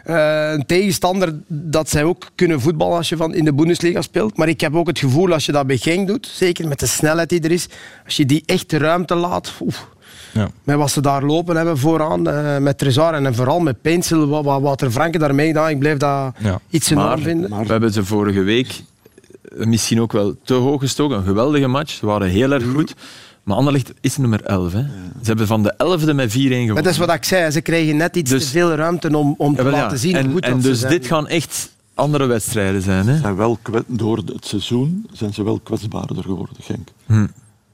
eh, een tegenstander dat zij ook kunnen voetballen als je van in de Bundesliga speelt. Maar ik heb ook het gevoel als je dat bij Genk doet, zeker met de snelheid die er is, als je die echt ruimte laat. oef, Ja. met wat ze daar lopen hebben vooraan, eh, met Trezor en vooral met Pencil, wat, wat, wat er Franke daarmee gedaan, ik blijf dat Ja. iets enorm Maar, vinden. we hebben ze vorige week misschien ook wel te hoog gestoken. Een geweldige match. Ze waren heel erg goed. Maar Anderlecht is nummer 11. Hè. Ze hebben van de 11e met 4-1 gewonnen. Maar dat is wat ik zei, ze krijgen net iets Dus- te veel ruimte om, om te Ja, laten zien en, hoe goed en dat ze dus zijn. dit gaan echt andere wedstrijden zijn. Hè. Zijn wel kwet- door het seizoen zijn ze wel kwetsbaarder geworden, Genk. Hm.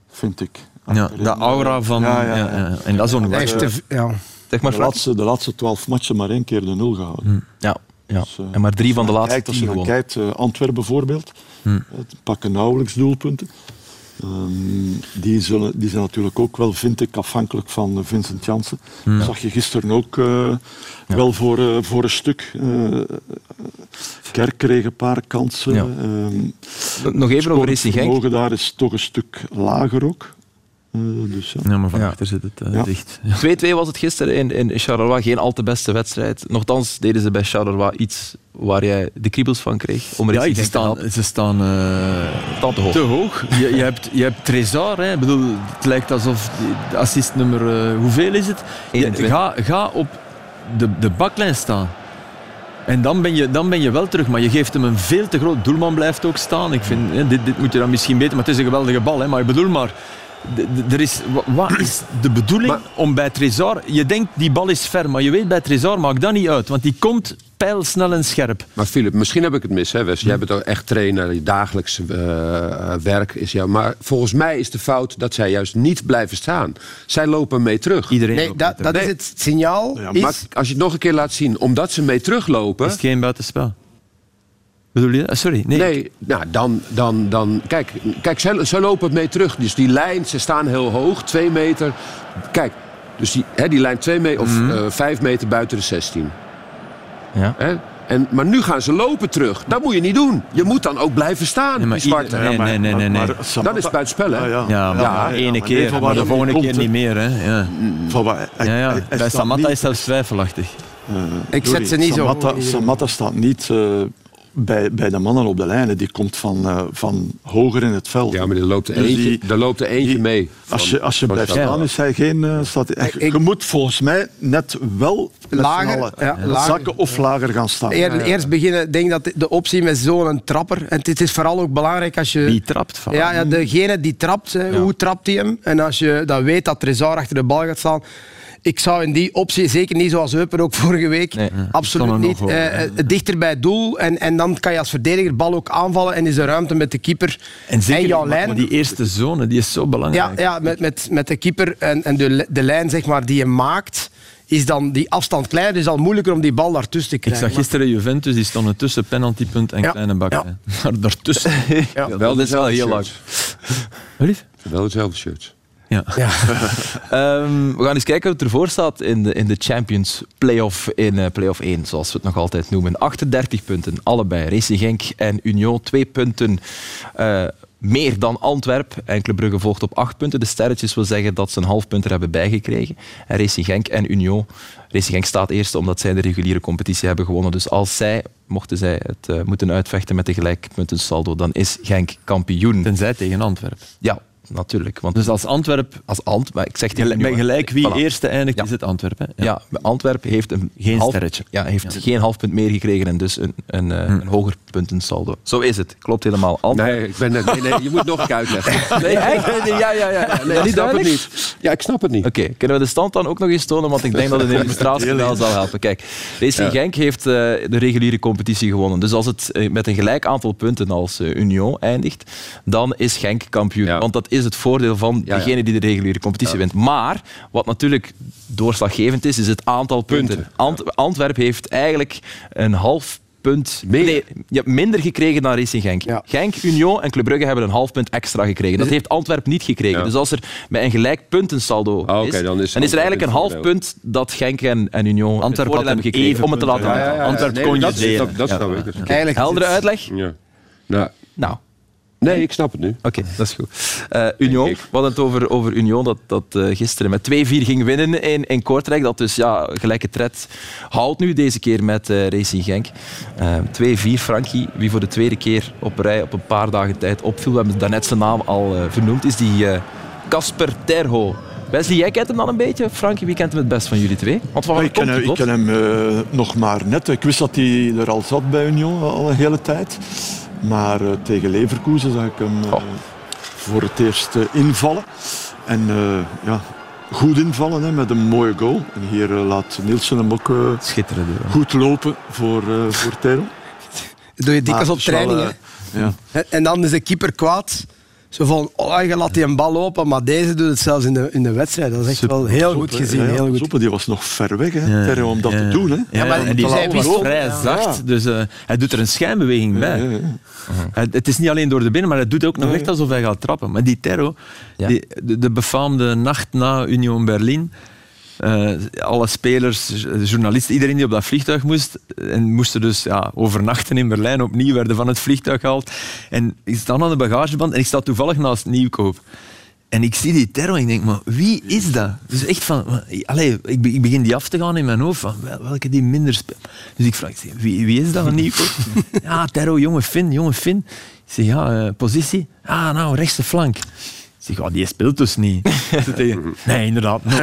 Vind ik. Ja, de aura van... Ja, Ja, ja. En dat is te ja. Zeg maar De laatste, de laatste twaalf matchen maar één keer de nul gehouden. Ja, ja. Dus, eh, en maar drie van de laatste kijkt, Als je dan kijkt, eh, Antwerpen bijvoorbeeld, Hm. pakken nauwelijks doelpunten. Ehm, die, zullen, die zijn natuurlijk ook wel, vind ik, afhankelijk van eh, Vincent Janssen. Hm. Zag je gisteren ook wel voor, voor een stuk. Kerk kreeg een paar kansen. Ja. Ehm, Nog even over Racing Genk. vermogen daar is toch een stuk lager ook. Eh, dus, ja. Ja, maar van Ja. achter zit het eh, Ja. dicht. 2-2 was het gisteren in, in Charleroi. Geen al te beste wedstrijd. Nochtans deden ze bij Charleroi iets waar jij de kriebels van kreeg. Om Ja, te staan, ze staan eh, Staan te hoog. te hoog. Je, je, hebt, je hebt Trezor. Hè. Ik bedoel, het lijkt alsof de assist nummer... eh, hoeveel is het? Je, 21. ga, ga op de, de baklijn staan. En dan ben, je, dan ben je wel terug, maar je geeft hem een veel te groot... Doelman blijft ook staan. Ik vind, hè, dit, dit moet je dan misschien weten, maar het is een geweldige bal. Hè. Maar ik bedoel maar... Er is, wa- wat is de bedoeling Maar- om bij Trezor... Je denkt, die bal is ver, maar je weet bij Trezor maakt dat niet uit. Want die komt pijlsnel en scherp. Maar Filip, misschien heb ik het mis, hè, Wes. Jij bent ook echt trainer, je dagelijks eh, werk is jou. Maar volgens mij is de fout dat zij juist niet blijven staan. Zij lopen mee terug. Iedereen Nee, loopt dat, is het signaal. Ja, is, Maar als je het nog een keer laat zien, omdat ze mee teruglopen. Is het geen buitenspel? Bedoel je? Ah, sorry, nee. Nee, nou, dan, dan, dan kijk, kijk zij, zij lopen mee terug. Dus die lijn, ze staan heel hoog, twee meter. Kijk, dus die, hè, die lijn twee meter of eh, vijf meter buiten de 16. Ja. Hè? En, maar nu gaan ze lopen terug. Dat moet je niet doen. Je moet dan ook blijven staan, Nee, maar die zwarte. nee, nee, nee, nee, nee. Dan is het buitenspel, hè? Ja. Ja, maar Ja, ene keer, maar de volgende keer niet meer. Hè. Ja. Waar- Ja, ja. hij- hij Bij Samatta is zelfs twijfelachtig. eh, Ik zet ze niet zo Samatta, hoog. Samatta staat niet eh, bij, bij de mannen op de lijnen. Die komt van, eh, van hoger in het veld. Ja, maar er loopt er Dus eentje, die- er loopt er eentje die- mee. Als je, als je blijft staan, is hij geen... eh, staat, hij- Ik- je moet volgens mij net wel Lager, ja, lager. zakken of lager gaan staan. Eer- Eerst beginnen, ik denk dat de- optie met zo'n trapper, en het is vooral ook belangrijk als je... Wie trapt van? Ja, ja, degene die trapt, hè, hoe trapt hij hem? En als je dat weet dat Trezor achter de bal gaat staan. Ik zou in die optie, zeker niet zoals Eupen ook vorige week, Nee. absoluut niet. eh, eh, dichter bij het doel en, en dan kan je als verdediger bal ook aanvallen en is er ruimte met de keeper En zeker jouw maar- lijn. maar die eerste zone, die is zo Ja, belangrijk. ja met, met, met de keeper en, en de, de lijn zeg maar, die je maakt, is dan die afstand kleiner. Het is al moeilijker om die bal daartussen te Ik krijgen. zag gisteren Juventus, die stonden tussen penaltypunt en Ja. kleine bak. Ja. Maar daartussen. Ja. Ja, wel heel lang. Lief? Wel hetzelfde shirt. Ja. Ja. Ehm, we gaan eens kijken het ervoor staat in de, in de Champions Playoff in eh, Playoff 1, zoals we het nog altijd noemen. 38 punten, allebei. Racing Genk en Union, twee punten eh, meer dan Antwerp. En Club Brugge volgt op acht punten. De sterretjes wil zeggen dat ze een half punt er hebben bijgekregen. En Racing Genk en Union. Racing Genk staat eerste omdat zij de reguliere competitie hebben gewonnen. Dus als zij, mochten zij het eh, moeten uitvechten met de gelijkpuntensaldo, dan is Genk kampioen. Tenzij tegen Antwerpen. Ja, natuurlijk. Want Dus als Antwerp, als Ant, maar ik zeg tegen gelijk, bij Union, gelijk wie voilà. eerste eindigt, Ja. is het Antwerpen. Ja, Antwerpen heeft een Geen half, sterretje. Ja, heeft geen half punt meer gekregen en dus een, een, eh, een hoger puntensaldo. Zo is het. Klopt helemaal. Antwerpen. Nee, ik ben, nee, nee, je moet nog een keer uitleggen. Nee, echt? Nee, ja, ja, ja. Nee, ik niet snap het niet. Ja, ik snap het niet. Oké, kunnen we de stand dan ook nog eens tonen? Want ik denk dat een illustratie wel zal helpen. Kijk, Racing Genk heeft eh, de reguliere competitie gewonnen. Dus als het eh, met een gelijk aantal punten als eh, Union eindigt, dan is Genk kampioen. Ja. Want dat is het voordeel van Ja, ja. degene die de reguliere competitie wint. Maar, wat natuurlijk doorslaggevend is, is het aantal punten. Punten. Ant- Antwerp heeft eigenlijk een half punt Meer. nee, ja, minder gekregen dan Racing Genk. Ja. Genk, Union en Club Brugge hebben een half punt extra gekregen. Dat heeft Antwerp niet gekregen. Ja. Dus als er met een gelijk puntensaldo Ah, oké, is, dan is er eigenlijk een half punt dat Genk en, en Union Antwerp het voordeel had hebben gekregen even om het te laten ja, uitvallen. Antwerp nee, kon je dat, dat, dat Eigenlijk Heldere is- uitleg? Ja. Nou, Nou, nee, ik snap het nu. Oké, dat is goed. Eh, Union, we hadden het over, over Union dat, dat eh, gisteren met 2-4 ging winnen in, in Kortrijk. Dat dus ja, gelijke tred houdt nu deze keer met eh, Racing Genk. Eh 2-4, Frankie, wie voor de tweede keer op rij op een paar dagen tijd opviel. We hebben daarnet zijn naam al eh, vernoemd, is die eh, Casper Terho. Wesley, jij kent hem dan een beetje. Frankie, wie kent hem het best van jullie twee? Want van ik, ken, hem- ik ken hem eh, nog maar net. Ik wist dat hij er al zat bij Union al een hele tijd. Maar eh, tegen Leverkusen zag ik hem eh, Oh. voor het eerst eh, invallen. En eh, ja, goed invallen hè, met een mooie goal. En hier laat Nielsen hem ook Schitterend. hoor. goed lopen voor, eh voor Tero. Dat doe je dikwijls op het is wel, training. hè. eh, ja. En dan is de keeper kwaad. Zo van, oh, je laat die een bal lopen, maar deze doet het zelfs in de, in de wedstrijd. Dat is echt Super. wel heel goed gezien. ja, Heel goed. Die was nog ver weg, hè, Ja, Terro, om dat ja. te doen. Hè. Ja, maar en die zij is wist- vrij ja. zacht, dus eh, hij doet er een schijnbeweging bij. Ja, ja, ja. Het, het is niet alleen door de binnen, maar hij doet ook nog echt alsof hij gaat trappen. Maar die Terro, Ja. die, de, de befaamde nacht na Union Berlin, eh, alle spelers, journalisten, iedereen die op dat vliegtuig moest, en moesten dus ja, overnachten in Berlijn, opnieuw werden van het vliegtuig gehaald. En ik sta aan de bagageband en ik sta toevallig naast Nieuwkoop. En ik zie die Terro en ik denk, maar wie is dat? Dus echt van, allee, ik, be- ik begin die af te gaan in mijn hoofd, van wel- welke die minder speelt. Dus ik vraag, wie, wie is dat, Nieuwkoop? ja, Terro, jonge Fin, jonge Fin. Ik zeg, ja, eh, positie? Ah, nou, rechtse flank. Ik zeg, oh, die speelt dus niet. Nee, inderdaad. nee.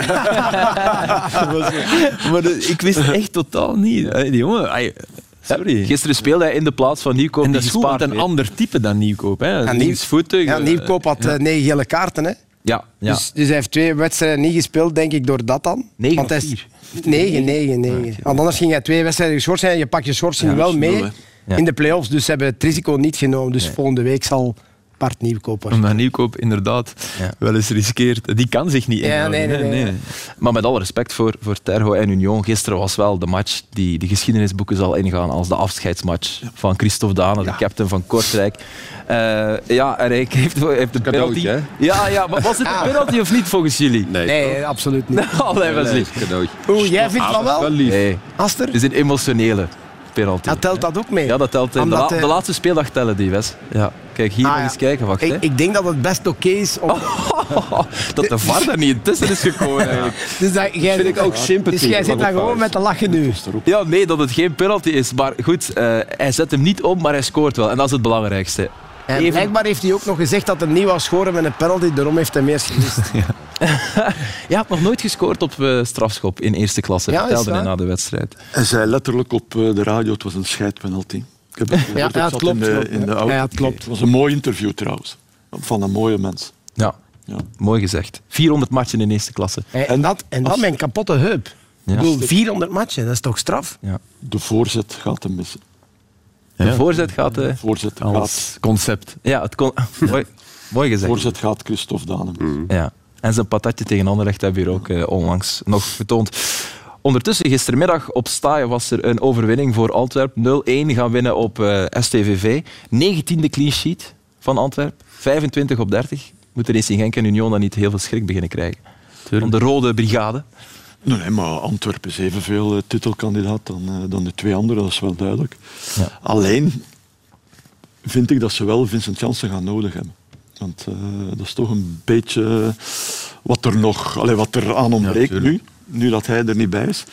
maar de- ik wist echt totaal niet. Die jongen, sorry. Gisteren speelde hij in de plaats van Nico. en die dat is goed, want gespaard een ander type dan Nieuwkoop. Hè. Ja, Linksvoetig. Ja, eh, Nieuwkoop had eh, negen gele kaarten. Hè? Ja, ja. Dus, dus hij heeft twee wedstrijden niet gespeeld, denk ik, door dat dan. Negen Want hij is- vier? Negen, negen, negen. Want anders ging hij twee wedstrijden geschorst zijn en je pakt je schorsing Ja, wel mee in de play-offs. Dus ze hebben het risico niet genomen. Dus volgende week zal Nieuwkoop. Omdat Nieuwkoop inderdaad Ja. wel eens riskeert. Die kan zich niet Ja, nee, nee, nee. Maar met alle respect voor, voor Terho en Union, gisteren was wel de match die de geschiedenisboeken zal ingaan als de afscheidsmatch van Christophe Dane, de captain van Kortrijk. Eh, ja, en hij heeft, heeft een penalty. Cadeautje? Ja, ja, maar was het een penalty of niet volgens jullie? Nee, Nee, absoluut niet. Allee, nee, cadeautje. Oeh, jij vindt van wel? Wel lief. Nee, Aster? het is een emotionele penalty. Ja, telt dat ook mee? Ja, dat telt. in De, la- eh, de laatste speeldag tellen die, Wes. Ja. Kijk, hier Ah, nog ja. eens kijken. Wacht, hè. ik, ik denk dat het best oké is om... dat de VAR daar niet tussen is gekomen eigenlijk. Dus dat, jij vind ik ook Dus jij zit daar de gewoon met te lachen nu. Ja, nee, dat het geen penalty is. Maar goed, eh, hij zet hem niet om, maar hij scoort wel. En dat is het belangrijkste. En Even- blijkbaar heeft hij ook nog gezegd dat hij niet wou scoren met een penalty. Daarom heeft hij meer gemist. Je had nog nooit gescoord op eh, strafschop in eerste klasse. Ja, vertelde hij na de wedstrijd. Hij zei letterlijk op eh, de radio, het was een scheidpenalty. Ik heb het gehoord, Ja, het ja, het klopt, in de, klopt, in de ja. auto. Ja, het klopt. Het was een mooi interview trouwens, van een mooie mens. Ja. Mooi gezegd. 400 matchen in eerste klasse. En, dat, en dan met een kapotte heup. Ja. Ik bedoel, 400 matchen, dat is toch straf? Ja. De voorzet gaat hem missen. De Ja. voorzet gaat... eh, De voorzet gaat, concept. ja, het kon... mooi, mooi gezegd. voorzet gaat Christophe Danem. Mm. Ja. En zijn patatje tegen Anderlecht hebben we hier ook eh, onlangs nog getoond. Ondertussen, gistermiddag op Staaien was er een overwinning voor Antwerpen. 0-1 gaan winnen op eh, STVV. 19e clean sheet van Antwerpen. 25 op 30. Moet er eens in Genk en Union dan niet heel veel schrik beginnen krijgen. Van de rode brigade. Nee, nee, maar Antwerpen is evenveel eh, titelkandidaat dan, eh, dan de twee anderen, dat is wel duidelijk. Ja. Alleen vind ik dat ze wel Vincent Janssen gaan nodig hebben. Want eh, dat is toch een beetje wat er nog allee, wat er aan ontbreekt nu, nu dat hij er niet bij is.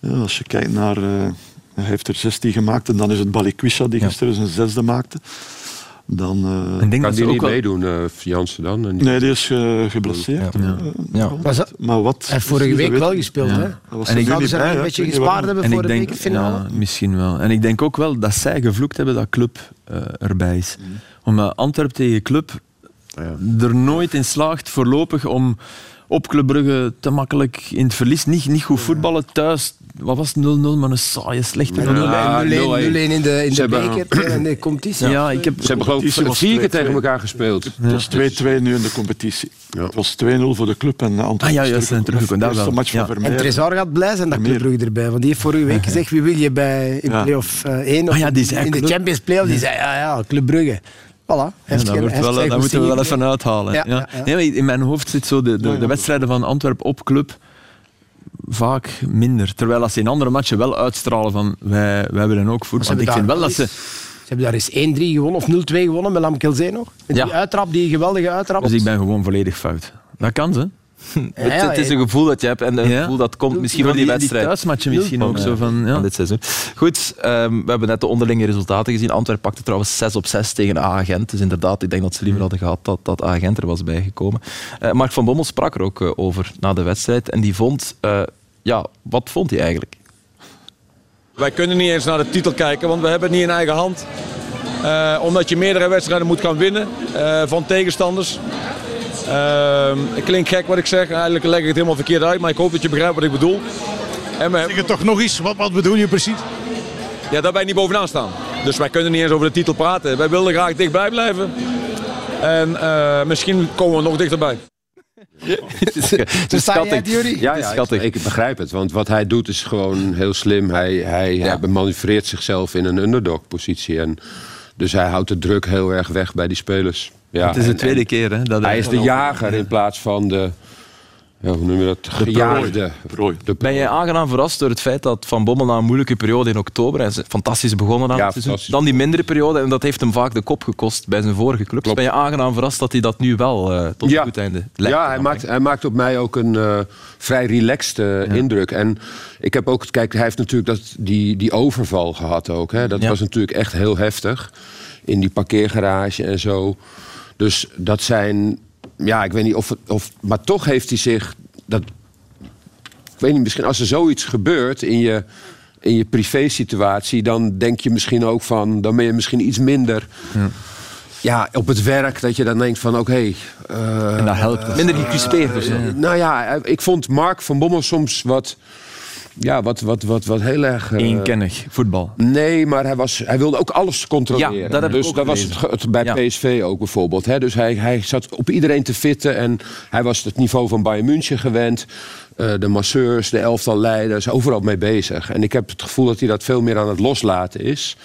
Ja, als je kijkt naar... eh, hij heeft er 16 gemaakt en dan is het Balikwisha die Ja. gisteren zijn zesde maakte. Dan, eh, Ik denk Kan dat die ook niet meedoen, eh Jansen dan? En nee, die is ge- geblesseerd. Ja. eh, Ja. Maar wat? Hij heeft vorige week weet wel gespeeld. Ja. Hè? Hij was En er ik niet ze een beetje gespaard hebben En voor ik de denk, ja, misschien wel. En ik denk ook wel dat zij gevloekt hebben dat Club eh, erbij is. Mm. Omdat Antwerp tegen Club er nooit in slaagt voorlopig om op Club Brugge te makkelijk in het verlies. Niet, niet goed voetballen thuis. Wat was het? 0-0, maar een saaie, slechte 0-0. Ja, 0-1 0-1 in de, in de beker en de competitie. Ja, ik heb... Ze hebben geloof ik vier keer 2-2. tegen elkaar gespeeld. Het was 2-2 nu in de competitie. Ja. Het was 2-0 voor de club en Antwerpen Ah, ja, is juist, teruggekomen, dat De wel. match Ja. van En. Trezor gaat blij zijn dat. Club Brugge erbij. Want die heeft vorige week gezegd, wie wil je bij in Ja. play-off eh, 1 of Ah ja, die zei in de Champions Play-off? Die zei, ja, ja, Club Brugge. Voilà. Ja, dat wordt wel, moeten we wel even uithalen. Ja, Ja, ja, ja. Nee, maar in mijn hoofd zit zo de, de, de wedstrijden van Antwerp op club vaak minder. Terwijl als ze in andere matchen wel uitstralen van wij, wij willen ook voetbal. ze Want ik hebben vind wel daar dat ze... Ze hebben daar eens 1-3 gewonnen of 0-2 gewonnen met Lamkelzee nog. Met Ja. Die uittrap, die geweldige uittrap. Dus ik ben gewoon volledig fout. Dat kan ze. Het, het is een gevoel dat je hebt en een Ja. gevoel dat komt misschien van die, die die wedstrijd. thuismatchen misschien Van, ook zo van... Ja. van dit seizoen. Goed, ehm, we hebben net de onderlinge resultaten gezien. Antwerpen pakte trouwens 6 op 6 tegen A-agent. Dus inderdaad, ik denk dat ze liever hadden gehad dat, dat A-agent er was bijgekomen. Eh, Mark van Bommel sprak er ook eh, over na de wedstrijd. En die vond... eh, ja, wat vond hij eigenlijk? Wij kunnen niet eens naar de titel kijken, want we hebben het niet in eigen hand. Eh, omdat je meerdere wedstrijden moet gaan winnen eh, van tegenstanders. Ehm, het klinkt gek wat ik zeg, eigenlijk leg ik het helemaal verkeerd uit, maar ik hoop dat je begrijpt wat ik bedoel. En we, Zeg het toch nog eens, wat, wat bedoel je precies? ja, daar wij niet bovenaan staan. Dus wij kunnen niet eens over de titel praten. Wij wilden graag dichtbij blijven. En eh, misschien komen we nog dichterbij. het is, het schattig. Ja, ja schattig. ik, ik begrijp het. Want wat hij doet is gewoon heel slim. Hij, hij, hij manoeuvreert zichzelf in een underdog-positie. En dus hij houdt de druk heel erg weg bij die spelers. Ja, Het is de en- tweede en keer hè, dat Hij is de jager in plaats van de... Ja, hoe noem je dat? Gejaagde. Prooi. De Ben je aangenaam verrast door het feit dat Van Bommel na een moeilijke periode in oktober, hij is fantastisch begonnen aan Ja, het seizoen, fantastisch. dan die mindere periode, en dat heeft hem vaak de kop gekost bij zijn vorige clubs. Klopt. Ben je aangenaam verrast dat hij dat nu wel eh, tot Ja. een goed einde lijkt Ja, hij maakt, hij maakt op mij ook een eh, vrij relaxed eh, indruk. En ik heb ook, kijk, hij heeft natuurlijk dat, die, die overval gehad ook. Hè. Dat Ja. was natuurlijk echt heel heftig. In die parkeergarage en zo. Dus dat zijn, ja, ik weet niet of, het- of maar toch heeft hij zich, dat, ik weet niet, misschien als er zoiets gebeurt in je, in je privé-situatie, dan denk je misschien ook van, dan ben je misschien iets minder. Ja. op het werk, dat je dan denkt van oké. eh, En dat helpt. Minder gecrispeerd of zo. nou ja, ik vond Mark van Bommel soms wat, ja, wat, wat, wat, wat heel erg. eh, Eenkennig voetbal. Nee, maar hij, was, hij wilde ook alles controleren. Ja, dat heb ik dus ook dat was het, bij Ja. PSV ook bijvoorbeeld. Hè? Dus hij, hij zat op iedereen te fitten en hij was het niveau van Bayern München gewend. Eh, de masseurs, de elftalleiders, overal mee bezig. En ik heb het gevoel dat hij dat veel meer aan het loslaten is.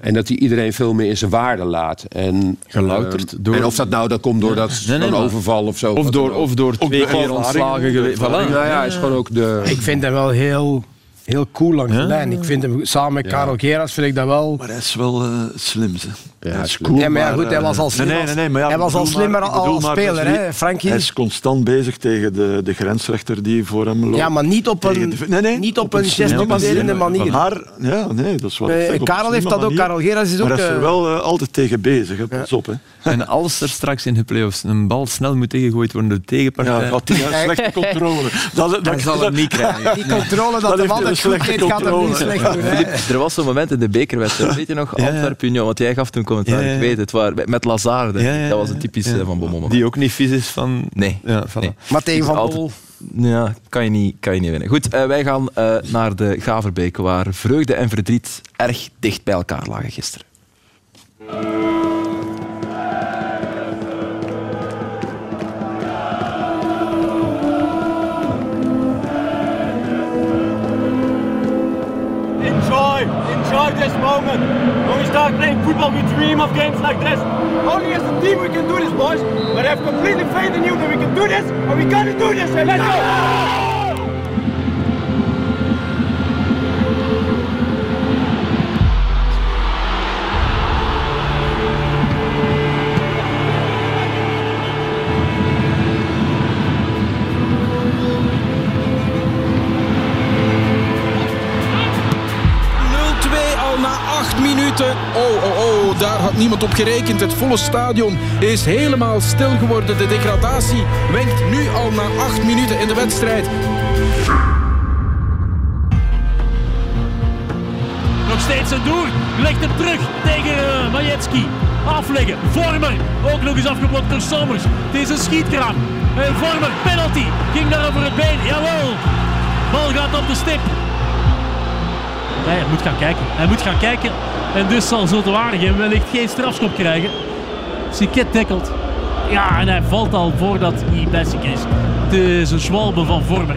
En dat hij iedereen veel meer in zijn waarde laat. En, Gelouterd ehm, door- En of dat nou dat komt door dat Nee, nee, zo'n maar- overval of zo. Of door, of door twee keer ontslagen geweest. Voilà. Nou ja, hij is gewoon ook de... Ik vind hem wel heel, heel cool langs de lijn. Ik vind hem samen met Karel Geras vind ik dat wel... Maar hij is wel eh, slim. Ze. Ja, hij is slim. cool, Ja, maar ja, goed, hij was al eh, slim nee, als- nee, nee, maar ja, hij was al slimmer maar- als maar, speler, hè, Frankie? Hij is constant bezig tegen de, de grensrechter die voor hem loopt. Ja, maar niet op een, de- nee, nee, niet op een manier. haar, ja, nee, dat is wat ik Eh, Karel heeft dat ook. manier. Karel Geras is ook... Maar hij is er wel altijd tegen bezig, hè. pas op. Hè. En als er straks in de play-offs een bal snel moet tegengooid worden door de tegenpartij, Ja, gaat hij slechte controle. Dat, dat, hij zal hem niet krijgen. Die controle dat, Dat hem deed, gaat hem niet slecht doen. Er was zo'n moment in de bekerwedstrijd, weet je nog, Ja, ja. Antwerpen Union, want jij gaf toen commentaar. Ja, ja. Ik weet het, waar, met Lazare. ja, dat was een typisch Ja. eh, van Bommel. Die ook niet vies is van... Nee. Ja, voilà. Nee. Maar tegen Van Bommel... Ja, kan je niet, kan je niet winnen. Goed, eh, wij gaan eh, naar de Gaverbeek, waar vreugde en verdriet erg dicht bij elkaar lagen gisteren. This moment. When we start playing football, we dream of games like this. Only as a team we can do this, boys. But I have completely faith in you that we can do this, and we're gonna do this. Let's go! Niemand op gerekend. Het volle stadion is helemaal stil geworden. De degradatie wenkt nu al na acht minuten in de wedstrijd. Nog steeds een doel. Legt hem terug tegen uh, Majewski. Afleggen. Vormer. Ook nog eens afgeblokt door Sommers. Het is een schietkraam. En Vormer, penalty. Ging daar over het been. Jawel. Bal gaat op de stip. Hij moet gaan kijken. Hij moet gaan kijken. En dus zal Zultewaardigem wellicht geen strafschop krijgen. Siket tackelt. Ja, en hij valt al voordat hij Bessic is. Het is een zwalbe van Vormer.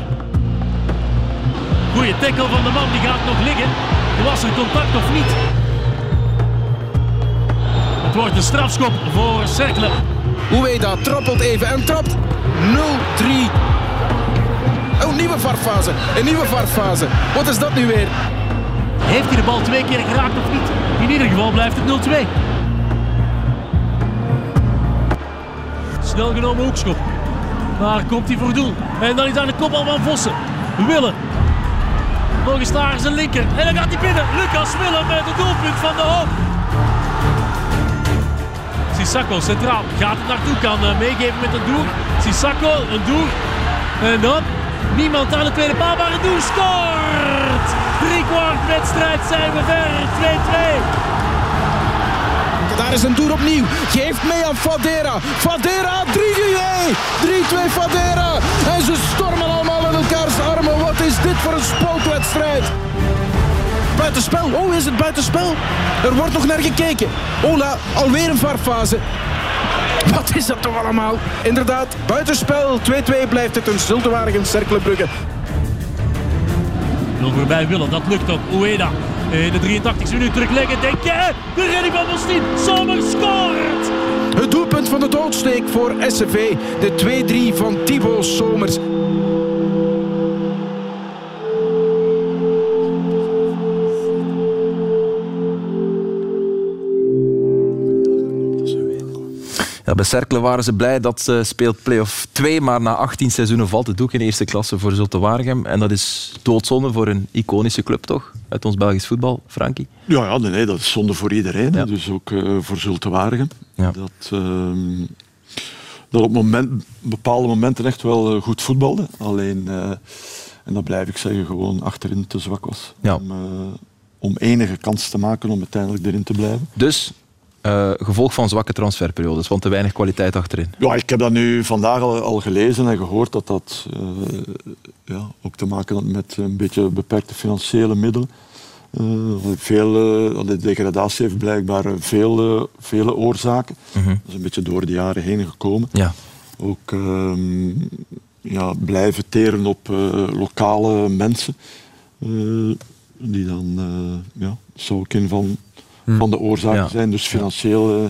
Goeie tackle van de man, die gaat nog liggen. Was er contact of niet? Het wordt een strafschop voor Cercle. Ueda trappelt even en trapt 0-3. Oh, nieuwe varfase. Een nieuwe varfase. Wat is dat nu weer? Heeft hij de bal twee keer geraakt of niet? In ieder geval blijft het 0-2. Snel genomen hoekschop. Daar komt hij voor doel. En dan is aan de kopbal van Vossen. Willen. Nog eens daar zijn linker. En dan gaat hij binnen. Lucas Willem met het doelpunt van de hoop. Sissako centraal. Gaat het naartoe. Kan eh, meegeven met een doel. Sissako, een doel. En dan niemand aan de tweede paal. Maar een doel. Drie kwart wedstrijd zijn we ver. 2-2. Daar is een doel opnieuw. Geeft mee aan Fadera. Fadera 3-2. 3-2 Fadera. En ze stormen allemaal in elkaars armen. Wat is dit voor een spookwedstrijd? Buitenspel. Oh, is het buitenspel? Er wordt nog naar gekeken. Ola, alweer een varfase. Wat is dat toch allemaal? Inderdaad, buitenspel. 2-2 blijft het een Zultewaardigen Cerkelenbrugge. Wil voorbij willen, dat lukt ook. Ueda in de 83e minuut terugleggen. Denk je, de redding van Mostien. Sommer scoort! Het doelpunt van de doodsteek voor SCV. De 2-3 van Thibaut Somers. Bij Cercle waren ze blij dat ze speelt play-off 2, maar na 18 seizoenen valt het doek in eerste klasse voor Zulte Waregem. En dat is doodzonde voor een iconische club, toch? Uit ons Belgisch voetbal, Frankie. Ja, ja nee, nee, dat is zonde voor iedereen. Ja. Dus ook eh, voor Zulte Waregem. Ja. Dat, ehm, dat op moment, bepaalde momenten echt wel eh, goed voetbalde. Alleen, eh, en dat blijf ik zeggen, gewoon achterin te zwak was. Ja. Om, om enige kans te maken om uiteindelijk erin te blijven. Dus, eh, gevolg van zwakke transferperiodes, want te weinig kwaliteit achterin. Ja, ik heb dat nu vandaag al, al gelezen en gehoord dat dat eh, ja, ook te maken had met een beetje beperkte financiële middelen. Eh, veel, de degradatie heeft blijkbaar veel, vele oorzaken. Mhm. Dat is een beetje door de jaren heen gekomen. Ja. Ook ehm, ja, blijven teren op lokale mensen. die dan, ja, zou een van, van de oorzaken. Ja. zijn. Dus financieel eh,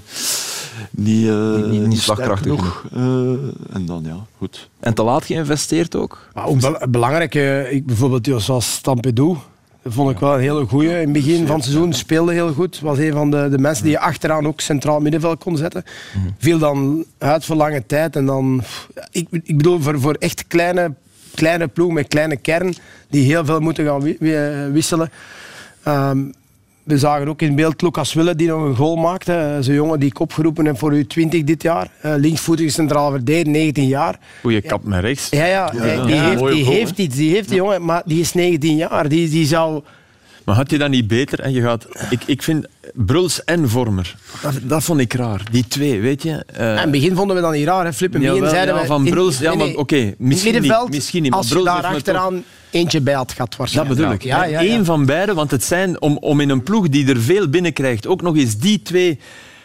niet, eh, Niet- niet- niet sterk slagkrachtig genoeg. Eh, en dan, ja, goed. En te laat geïnvesteerd ook? Maar ook be- belangrijk, ik, bijvoorbeeld zoals Stampedou, dat vond ik wel een hele goeie. In het begin van het seizoen speelde heel goed. Was een van de, de mensen die je achteraan ook centraal middenveld kon zetten. Viel dan uit voor lange tijd. En dan, ik, ik bedoel, voor, voor echt kleine, kleine ploeg met kleine kern, die heel veel moeten gaan wi- wi- wisselen. Ehm, we zagen ook in beeld Lucas Wille die nog een goal maakte. Zo'n jongen die ik opgeroepen heb voor U20 dit jaar. Uh, linksvoetige centraal verdediger, 19 jaar. Goeie kap met rechts. Ja, ja, die, Ja, heeft, die heeft iets, die heeft die jongen, maar die is 19 jaar. Die, die zou Maar had je dat niet beter? En je gaat, ik, ik vind Bruls en Vormer, dat, dat vond ik raar. Die twee, weet je. In het begin vonden we dat niet raar. Hè. Flip, in het begin zeiden ja, we... van in- Bruls, ja, nee, maar nee, oké, in misschien niet, middenveld, misschien niet, maar als je Bruls daar heeft me achteraan eentje bij had gehad Dat waarschijnlijk. bedoel ik. Ja, ja, ja. Eén van beide, want het zijn om, om in een ploeg die er veel binnenkrijgt, ook nog eens die twee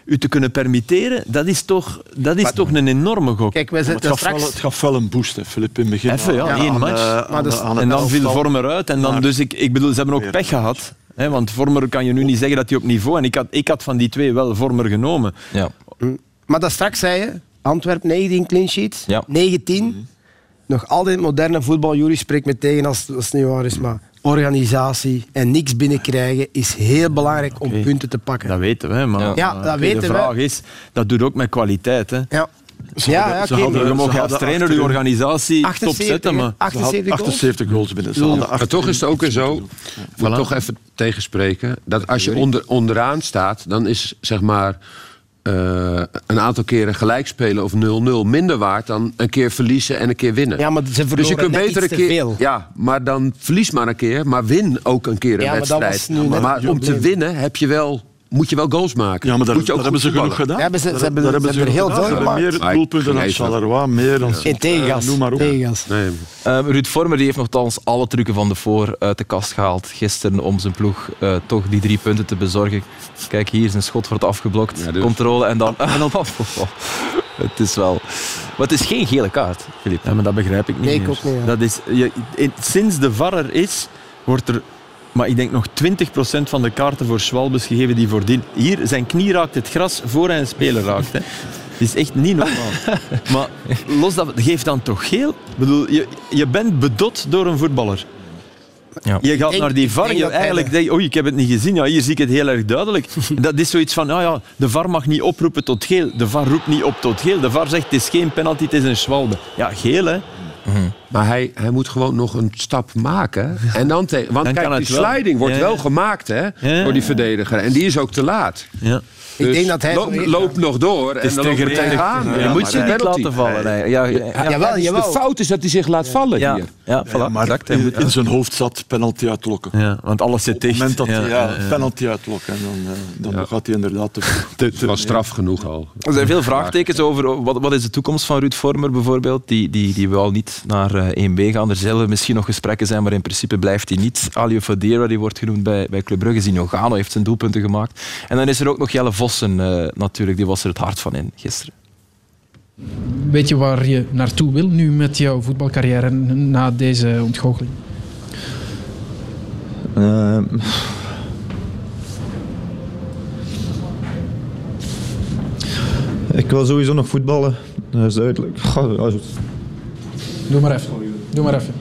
u te kunnen permitteren, dat is toch, dat is toch een enorme gok. Kijk, wij zitten het, gaf wel, straks... het gaf wel een boost, hè, Filip, in het begin. Even, ja, één match. de- aan Maar de- dus- aan En dan viel. Vormer uit. En dan, Maar- dus ik, ik bedoel, ze hebben ook pech gehad. Hè, want Vormer kan je nu niet zeggen dat hij op niveau... En ik had, ik had van die twee wel Vormer genomen. Ja. Maar dat straks zei je, Antwerp 19 clean sheets, Ja. 19. Nog altijd moderne voetbal. Jury spreekt me tegen als, als het niet waar is, maar organisatie en niks binnenkrijgen is heel belangrijk om punten te pakken. Dat weten we. Maar, Ja. Ja, maar, dat oké, weten de we. vraag is, dat doet ook met kwaliteit. Hè. Ja, Ze ja, hadden- ja ze oké, hadden- Je mag ze als trainer je organisatie 78, stopzetten, hè? maar... Ze hadden 78 goals. 78 goals binnen. Ze hadden Maar toch is het ook weer zo, ik moet toch even tegenspreken, dat als je onder, onderaan staat, dan is zeg maar eh, een aantal keren gelijk spelen of 0-0 minder waard dan een keer verliezen en een keer winnen. Ja, maar ze verloren dus je kunt beter een keer. veel. Ja, maar dan verlies maar een keer, maar win ook een keer een Ja, maar wedstrijd. maar het om te winnen heb je wel, moet je wel goals maken. Ja, maar daar, moet je ook daar hebben ze genoeg gedaan. Ja, hebben ze- ze Daar- hebben- daar ze hebben er heel veel gemaakt. meer doelpunten dan. Charleroi, meer dan... In tegengas. Noem maar op. tegengas. Nee. Eh, Ruud Vormer die heeft nogthans alle trucken van de voor uit de kast gehaald gisteren om zijn ploeg eh, toch die drie punten te bezorgen. Kijk, hier is een schot wordt afgeblokt. Ja, dus. Controle en dan... En dan het is wel... Maar het is geen gele kaart, Filip. Ja, maar dat begrijp ik niet Nee, ik ook niet, ja. dat is, je, in- sinds de VAR er is, wordt er... Maar ik denk nog 20% van de kaarten voor Schwalbes gegeven die voordien... Hier, zijn knie raakt het gras voor hij een speler raakt. Hè. Het is echt niet normaal. maar los dat, geef dan toch geel? Ik bedoel, je, je bent bedot door een voetballer. Ja. Je gaat naar die VAR, je eigenlijk de- denkt, oei, ik heb het niet gezien. Ja, hier zie ik het heel erg duidelijk. dat is zoiets van, nou ja, de VAR mag niet oproepen tot geel. De VAR roept niet op tot geel. De VAR zegt, het is geen penalty, het is een schwalbe. Ja, geel hè. Maar hij, hij moet gewoon nog een stap maken. En dan te, want Dan kijk, die sliding wordt wel gemaakt hè, door die verdediger. En die is ook te laat. Ja. Ik Dus denk dat hij... loop, zo- loop nog door en is dan te loop je gretig. tegenaan. Ja, Ja, je maar moet ze een niet penalty. laten vallen. nee. Ja, ja, ja. Jawel, Dus jawel. de fout is dat hij zich laat vallen Ja, hier. ja, voilà, Ja, maar exact. Hij in, moet- in zijn hoofd zat penalty uitlokken. Ja, want alles zit Op het dicht. moment dat ja, hij ja, ja, ja. penalty uitlokken, dan, eh, dan gaat hij inderdaad te Het was straf genoeg al. Er zijn veel vraagtekens over wat, wat is de toekomst van Ruud Vormer bijvoorbeeld. Die, die, die wil niet naar eh, 1B gaan. Er zullen misschien nog gesprekken zijn, maar in principe blijft hij niet. Alio Fadera, die wordt genoemd bij, bij Club Brugge. Zino Gano heeft zijn doelpunten gemaakt. En dan is er ook nog Jelle Vossen eh, natuurlijk. Die was er het hart van in gisteren. Weet je waar je naartoe wil nu met jouw voetbalcarrière na deze ontgoocheling? Eh, ik wil sowieso nog voetballen, dat is duidelijk. Doe maar even. Doe maar even.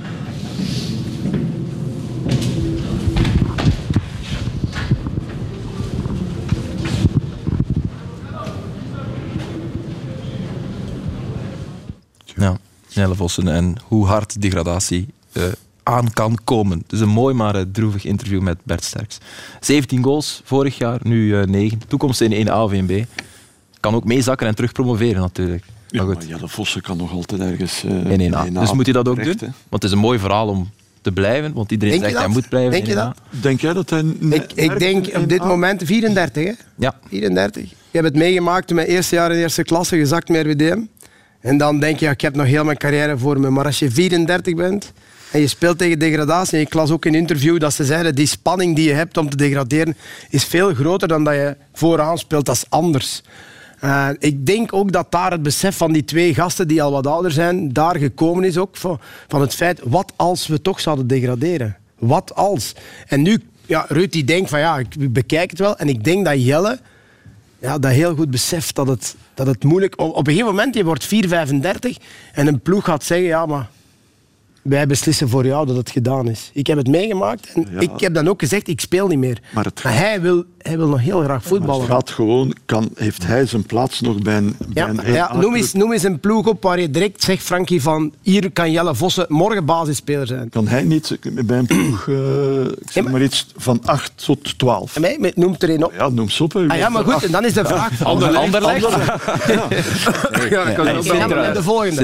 Ja, Jelle Vossen. En hoe hard degradatie eh, aan kan komen. Dus een mooi maar eh, droevig interview met Bert Sterks. 17 goals vorig jaar, nu eh 9. Toekomst in 1 AVNB. Kan ook meezakken en terug promoveren natuurlijk. Ja, Maar maar goed, Jelle Vossen kan nog altijd ergens... eh, in 1A. in Dus moet hij dat ook doen? hè. Want het is een mooi verhaal om te blijven. Want iedereen Denk je zegt hij dat? moet blijven Denk je 1A. dat? Denk jij dat hij... Ik, ik denk op dit moment 34, hè? Ja. 34. Ik heb het meegemaakt toen mijn eerste jaar in de eerste klasse gezakt met RWDM. En dan denk je, ik heb nog heel mijn carrière voor me. Maar als je 34 bent en je speelt tegen degradatie... En ik las ook in een interview dat ze zeiden... die spanning die je hebt om te degraderen is veel groter dan dat je vooraan speelt. Is anders. Eh, ik denk ook dat daar het besef van die twee gasten die al wat ouder zijn, daar gekomen is ook van, van het feit, wat als we toch zouden degraderen? Wat als? En nu, ja, Ruud die denkt van ja, ik bekijk het wel. En ik denk dat Jelle ja, dat heel goed beseft dat het, dat het moeilijk... Op, een gegeven moment, je wordt 4,35 en een ploeg gaat zeggen, ja, maar wij beslissen voor jou dat het gedaan is. Ik heb het meegemaakt en Ja. ik heb dan ook gezegd, ik speel niet meer. Maar het- hij, wil, hij wil nog heel graag Het voetballen. gaat gewoon, kan, heeft hij zijn plaats nog bij een, bij Ja, een ja, noem, eens, noem eens een ploeg op waar je direct zegt, Frankie, van hier kan Jelle Vossen morgen basisspeler zijn. Kan hij niet bij een ploeg, eh, ik zeg maar iets, van 8 tot 12? En mij, met- noemt er een op. Ja, noem ze op. Ah ja, maar goed, en dan is de vraag... Anderlecht. Ja, dat kan Ja, ja, de volgende.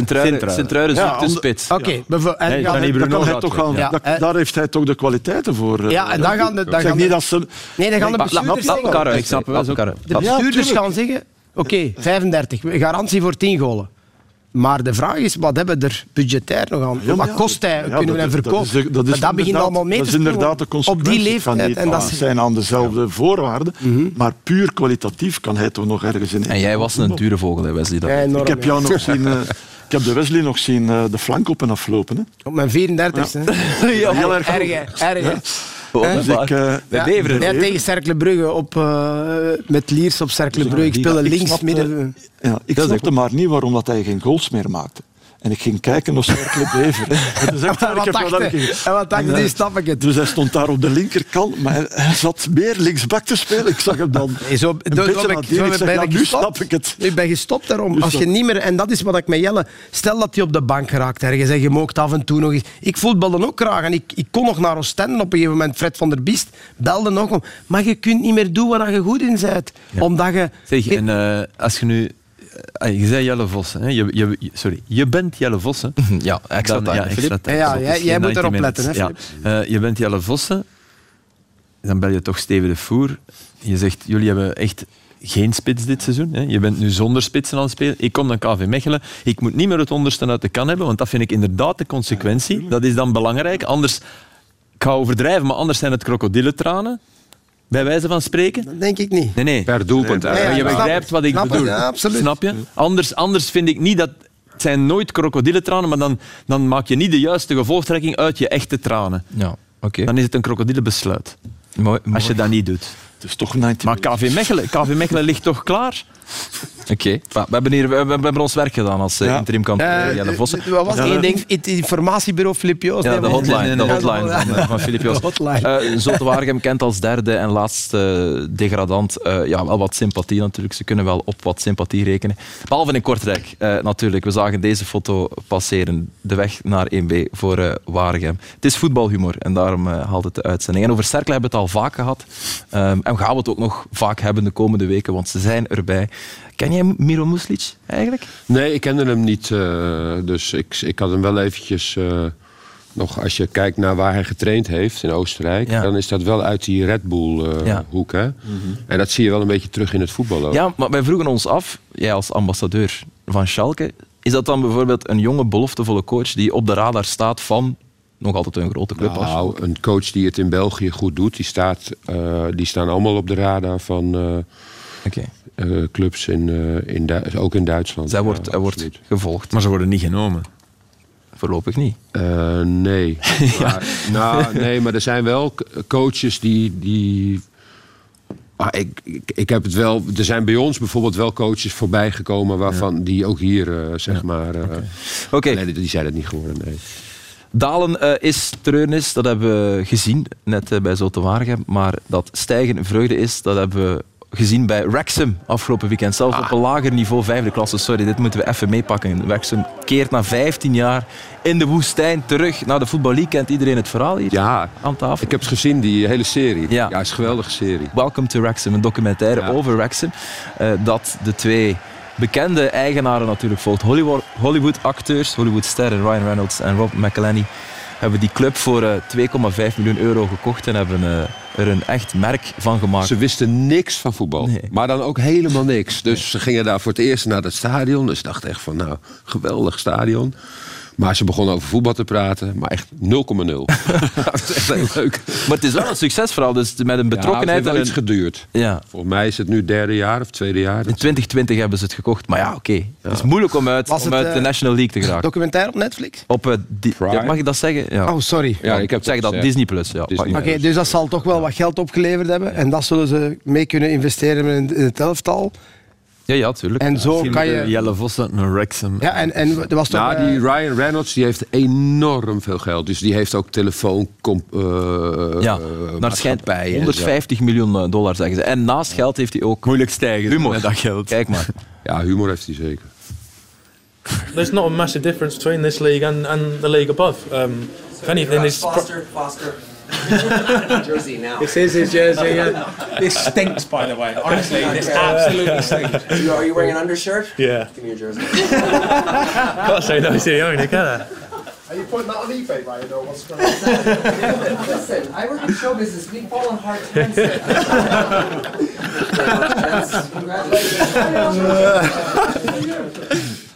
Sint-Truiden Ja, zoekt de ander- spits. Oké, Nee, daar heeft hij toch de kwaliteiten voor. eh, Ja, en dan gaan de- dan Ik zeg gaan niet de- dat ze... Nee, dan gaan de bestuurders la- zeggen... Karre, ik snap het wel, zo. De bestuurders gaan zeggen, oké, 35, garantie voor 10 golen. Maar de vraag is, wat hebben we er budgetair nog aan? Ja, wat ja, kost hij? ja, Kunnen we dat- hem dat is- verkopen? Dat, is dat begint allemaal mee dat is inderdaad de spelen. Op die consequentie. Leeftijd. niet En dat zijn aan dezelfde voorwaarden, maar puur kwalitatief kan hij toch nog ergens in. En jij was een dure vogel, hè, Wesley. Dat enorm, Ik heb ja. jou nog zien... eh, ik heb de Wesley nog zien eh, de flank op en aflopen. Hè. Op mijn 34ste. Ja, heel erg erg. Dus ik, eh. Ja, tegen Cercle Brugge op, eh, met Liers op Cercle Brugge. Ik speelde links, midden. ja, ik snapte maar niet waarom dat hij geen goals meer maakte. En ik ging kijken naar Cercle Bever. Het is echt waar, En ik wat heb wel dacht keer- En wat dacht En, snap ik het. Dus hij stond daar op de linkerkant, maar hij, zat meer linksbak te spelen. Ik zag hem dan Hey, zo, een zo beetje ik, zo Ik zeg, ben ja, ik nu gestopt. snap ik het. Ik ben gestopt daarom. Nu Als je niet meer, en dat is wat ik met Jelle... Stel dat hij op de bank geraakt ergens en je moogt af en toe nog eens... Ik voetbalde ook graag en ik, ik kon nog naar Oostende op een gegeven moment. Fred van der Biest belde nog om. Maar je kunt niet meer doen waar je goed in bent. Omdat je... Zeg, en eh, als je nu... eh, Je zei Jelle Vos, hè? Je, je, sorry, je bent Jelle Vossen. Ja, extra Dan- time, ja, extra time. Ja, jij- moet erop 90 letten, hè. Ja. Eh, je bent Jelle Vossen, dan bel je toch Steven de Voer. Je zegt, jullie hebben echt geen spits dit seizoen. Hè? Je bent nu zonder spitsen aan het spelen. Ik kom dan KV Mechelen. Ik moet niet meer het onderste uit de kan hebben, want dat vind ik inderdaad de consequentie. Dat is dan belangrijk. Anders, ik ga overdrijven, maar anders zijn het krokodillentranen. Bij wijze van spreken. Dat denk ik niet. Nee, nee. Per doelpunt. Nee, hè. ja, je begrijpt wat ik Snap bedoel. ja, absoluut. Snap je? Anders, anders vind ik niet dat... Het zijn nooit krokodillentranen, maar dan, dan maak je niet de juiste gevolgtrekking uit je echte tranen. Ja, oké. Dan is het een krokodillenbesluit. Mooi, Als je dat niet doet. Het is toch 90 Maar KV Mechelen, KV Mechelen ligt toch klaar? Oké. We, hebben hier, we, we hebben ons werk gedaan als eh, Ja. interim kampioen. Eh, Jelle Vossen. Wat was één ding? Het informatiebureau Filip Joos. Ja, de hotline, de hotline van, eh, van Filip Joos. Eh, Waregem kent als derde en laatste eh, degradant eh, ja, wel wat sympathie natuurlijk. Ze kunnen wel op wat sympathie rekenen. Behalve in Kortrijk eh, natuurlijk. We zagen deze foto passeren. De weg naar 1B voor eh Waregem. Het is voetbalhumor en daarom eh, haalt het de uitzending. En over Cercle hebben we het al vaak gehad. Ehm, en we gaan het ook nog vaak hebben de komende weken, want ze zijn erbij. Ken jij Miro Muslic eigenlijk? Nee, ik kende hem niet. eh, dus ik, ik had hem wel eventjes... eh, nog als je kijkt naar waar hij getraind heeft in Oostenrijk... Ja. dan is dat wel uit die Red Bull-hoek. Ja. hè? En dat zie je wel een beetje terug in het voetbal ook. Ja, maar wij vroegen ons af, jij als ambassadeur van Schalke, is dat dan bijvoorbeeld een jonge, beloftevolle coach die op de radar staat van nog altijd een grote club? als Nou, een coach die het in België goed doet, die, staat, eh, die staan allemaal op de radar van eh, Oké. eh, clubs in, eh, in Du- ook in Duitsland. Zij wordt, hij wordt gevolgd. Maar ze worden niet genomen. Voorlopig niet. Eh, nee. Maar, nou, nee, maar er zijn wel coaches die. die ah, ik, ik, ik heb het wel. Er zijn bij ons bijvoorbeeld wel coaches voorbij gekomen waarvan die ook hier eh, zeg maar. eh, Oké. Nee, die, die zijn het niet geworden. Nee. Dalen eh, is treurnis, dat hebben we gezien net eh, bij Zulte Waregem. Maar dat stijgen vreugde is, dat hebben we gezien bij Wrexham afgelopen weekend. Zelfs op een lager niveau, vijfde klasse. Sorry, dit moeten we even meepakken. Wrexham keert na 15 jaar in de woestijn terug naar de Football League. Kent iedereen het verhaal hier Ja, aan tafel? ik heb het gezien, die hele serie. Ja. Is een geweldige serie. Welcome to Wrexham, een documentaire Ja. over Wrexham. eh, dat de twee bekende eigenaren natuurlijk volgt. Hollywood- Hollywood-acteurs, Hollywood-sterren Ryan Reynolds en Rob McElhenney hebben die club voor eh, 2,5 miljoen euro gekocht en hebben eh, er een echt merk van gemaakt. Ze wisten niks van voetbal. Nee. Maar dan ook helemaal niks. Dus ze gingen daar voor het eerst naar het stadion. Dus ze dachten echt van, nou, geweldig stadion. Maar ze begonnen over voetbal te praten. Maar echt 0,0. dat is echt heel leuk. Maar het is wel een succesverhaal, dus met een Ja, het betrokkenheid. heeft wel en een- geduurd. ja. Volgens mij is het nu derde jaar of tweede jaar. In 2020 hebben ze het gekocht, maar ja, oké. Het is moeilijk om uit, Was om het, uit de eh, National League te geraken. Documentaire op Netflix? Op, eh, di- Prime. ja, mag ik dat zeggen? Ja. Oh, sorry. Ja, ik heb zeg dat, gezegd. Disney Plus. Ja. Oké, dus dat zal toch wel wat geld opgeleverd hebben. En dat zullen ze mee kunnen investeren in in het elftal. Ja, ja, tuurlijk. En zo kan je... Jelle Vos uit een Wrexham. Ja, en, en er was toch... Nou, eh, die Ryan Reynolds die heeft enorm veel geld. Dus die heeft ook telefoon... Uh, ja, naar schijnt 150 miljoen dollar zeggen ze. En naast geld heeft hij ook... Moeilijk stijgen humor. met dat geld. Kijk maar. Ja, humor heeft hij zeker. There's not a massive difference between this league and, and the league above. Um, if anything, it's... Foster, Foster. jersey now. This is his jersey, yeah. This stinks, by the way. Honestly, this absolutely stinks. You- Are you wearing an undershirt? Yeah. Give me your jersey. Can't say no to the owner, can I? Are you putting that on eBay, Ryan, or what's going on? Listen, I work in show business. We fall on hard times.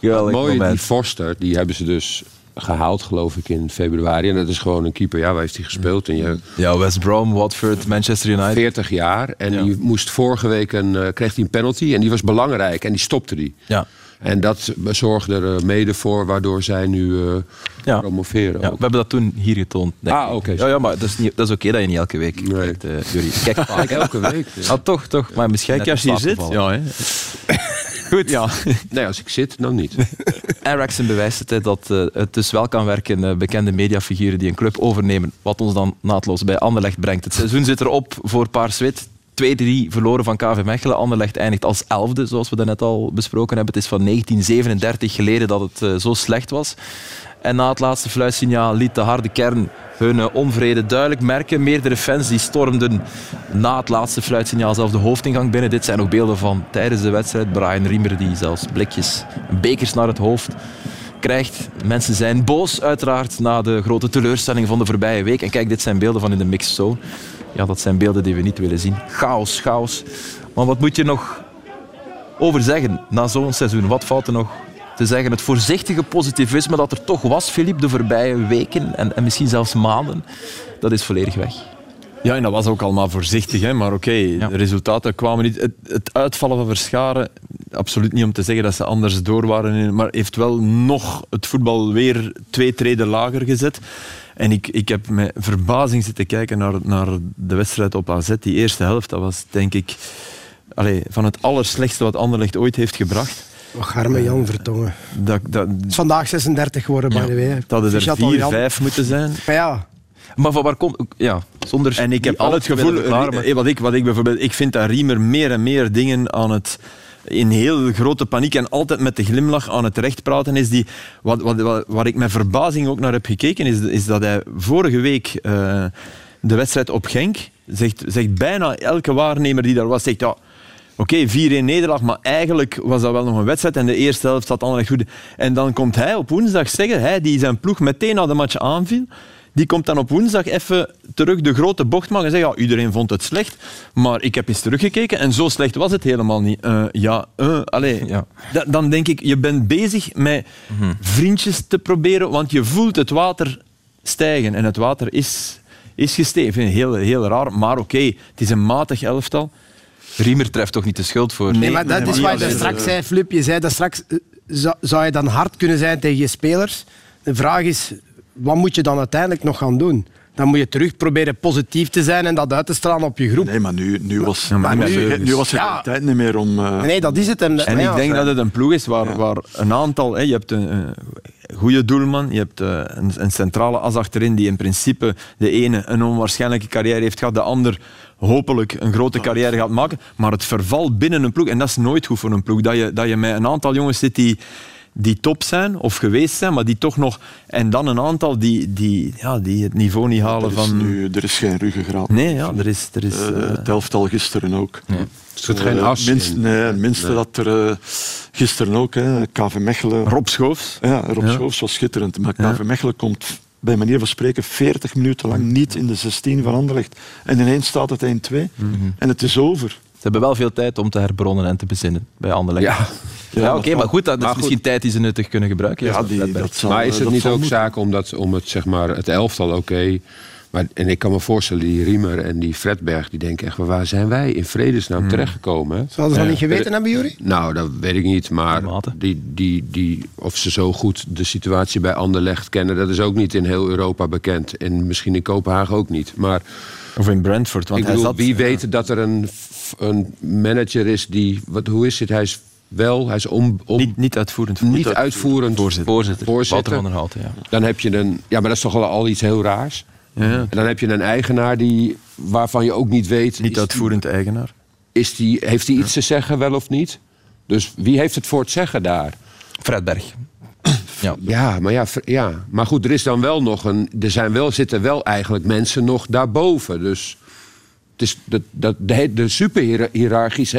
Het mooie, die Forster, die hebben ze dus gehaald, geloof ik, in februari. En dat is gewoon een keeper. Ja, waar heeft hij gespeeld? En je, Ja, West Brom, Watford, Manchester United. 40 jaar. En die moest vorige week een, eh, kreeg hij een penalty. En die was belangrijk. En die stopte die. Ja. En dat zorgde er eh, mede voor waardoor zij nu eh, promoveren. Ja, we hebben dat toen hier getoond. denk Ah, oké. Ja, ja, maar dat is, niet- dat is oké dat je niet elke week kijkt, eh, Jury. Kijk vaak. Elke week. Ah, toch, toch. Maar misschien Kijk, als je hier zit, ja, hè. Goed. Ja. Nee, als ik zit, dan niet. En Wrexham bewijst het hè, dat eh, het dus wel kan werken. eh, bekende mediafiguren die een club overnemen. Wat ons dan naadloos bij Anderlecht brengt. Het seizoen zit erop voor Paars-Wit. 2-3 verloren van KV Mechelen. Anderlecht eindigt als elfde, zoals we net al besproken hebben. Het is van 1937 geleden dat het eh, zo slecht was. En na het laatste fluitsignaal liet de harde kern hun eh, onvrede duidelijk merken. Meerdere fans die stormden na het laatste fluitsignaal zelf de hoofdingang binnen. Dit zijn ook beelden van tijdens de wedstrijd. Brian Riemer die zelfs blikjes en bekers naar het hoofd krijgt. Mensen zijn boos uiteraard na de grote teleurstelling van de voorbije week. En kijk, dit zijn beelden van in de mixed zone. Ja, dat zijn beelden die we niet willen zien. Chaos, chaos. Maar wat moet je nog over zeggen na zo'n seizoen? Wat valt er nog te zeggen? Het voorzichtige positivisme dat er toch was, Filip, de voorbije weken en, en misschien zelfs maanden, dat is volledig weg. Ja, en dat was ook allemaal voorzichtig, hè? maar oké, de resultaten kwamen niet. Het, het uitvallen van Verscharen, absoluut niet om te zeggen dat ze anders door waren, maar heeft wel nog het voetbal weer twee treden lager gezet. En ik, ik heb met verbazing zitten kijken naar, naar de wedstrijd op AZ. Die eerste helft, dat was denk ik allee, van het allerslechtste wat Anderlecht ooit heeft gebracht. Och, arme Jan Vertongen. Dat, dat, Het is vandaag 36 geworden, by the way. dat hadden er Fichat al vier, Jan. vijf moeten zijn. Maar ja, Maar van waar komt... Ja, zonder... En ik heb al het gevoel, maar- eh, wat ik, wat ik bijvoorbeeld, ik vind dat Riemer meer en meer dingen aan het in heel grote paniek en altijd met de glimlach aan het recht praten is. Die, wat, wat, wat, waar ik met verbazing ook naar heb gekeken, is, is dat hij vorige week eh, de wedstrijd op Genk zegt, zegt bijna elke waarnemer die daar was, zegt ja, Oké, 4-1 nederlaag, maar eigenlijk was dat wel nog een wedstrijd en de eerste helft zat allemaal goed. En dan komt hij op woensdag zeggen, hij die zijn ploeg meteen na de match aanviel, die komt dan op woensdag even terug de grote bocht maken en zegt, ja, iedereen vond het slecht, maar ik heb eens teruggekeken en zo slecht was het helemaal niet. Eh, ja, eh, allee, Da- dan denk ik, je bent bezig met vriendjes te proberen, want je voelt het water stijgen en het water is, is gestegen. Ik vind het heel, heel raar, maar oké, het is een matig elftal. Riemer treft toch niet de schuld voor? nee, maar dat is wat je daar straks zei, Flip. Je zei dat straks, eh, zou, zou je dan hard kunnen zijn tegen je spelers? De vraag is, wat moet je dan uiteindelijk nog gaan doen? Dan moet je terug proberen positief te zijn en dat uit te stralen op je groep. Nee, maar nu, nu was, maar nu, was er Ja. tijd niet meer om... eh, Nee, dat is het. En, En ik denk dat het een ploeg is waar, waar een aantal... Hè, je hebt een, een goede doelman, je hebt eh, een, een centrale as achterin die in principe de ene een onwaarschijnlijke carrière heeft gehad, de ander hopelijk een grote carrière gaat maken. Maar het verval binnen een ploeg, en dat is nooit goed voor een ploeg, dat je, dat je met een aantal jongens zit die, die top zijn of geweest zijn, maar die toch nog... En dan een aantal die, die, ja, die het niveau niet halen er, is van... nu, er is geen ruggengraat. Nee, ja, er is... Er is Eh, eh, het elftal gisteren ook. Er zit geen Eh, as minst, in. Nee, het minste Nee. dat er eh, gisteren ook, hè, KV Mechelen... Rob Schoofs. Ja, Rob Ja. Schoofs was schitterend. Maar Ja. KV Mechelen komt bij manier van spreken 40 minuten lang niet in de 16 van Anderlecht. En ineens staat het 1-2 en het is over. Ze hebben wel veel tijd om te herbronnen en te bezinnen bij Anderlecht. Ja. Ja, Ja, oké, maar goed, dat is goed. misschien tijd die ze nuttig kunnen gebruiken. Ja, die, dat zal, maar is het dat niet ook moeten. zaak om, dat, om het, zeg maar, het elftal oké... maar en ik kan me voorstellen, die Riemer en die Fredberg... die denken echt, waar zijn wij in vredesnaam terechtgekomen? Hè? Zouden ze dat Ja. niet geweten hebben, Jury? Nou, dat weet ik niet. Maar die, die, die, of ze zo goed de situatie bij Anderlecht kennen... dat is ook niet in heel Europa bekend. En misschien in Kopenhagen ook niet. Maar Of in Brentford, want ik hij bedoel, zat... wie weet dat er een, f- een manager is die... Wat, hoe is het? Hij is wel. Hij is om, om, Niet, niet uitvoerend. niet uitvoerend Voorzitter. Voorzitter, Voorzitter. Wouter van der ja. Dan heb je een. Ja, maar dat is toch wel al iets heel raars. Ja, En dan heb je een eigenaar die, waarvan je ook niet weet. niet uitvoerend eigenaar. Is die, heeft hij iets te zeggen, wel of niet? Dus wie heeft het voor het zeggen daar? Fred Berg. Ja. Ja, maar, ja, ja. maar goed, er is dan wel nog een. Er zijn wel, zitten wel eigenlijk mensen nog daarboven. Dus is dat, dat, de, de superhiërarchie,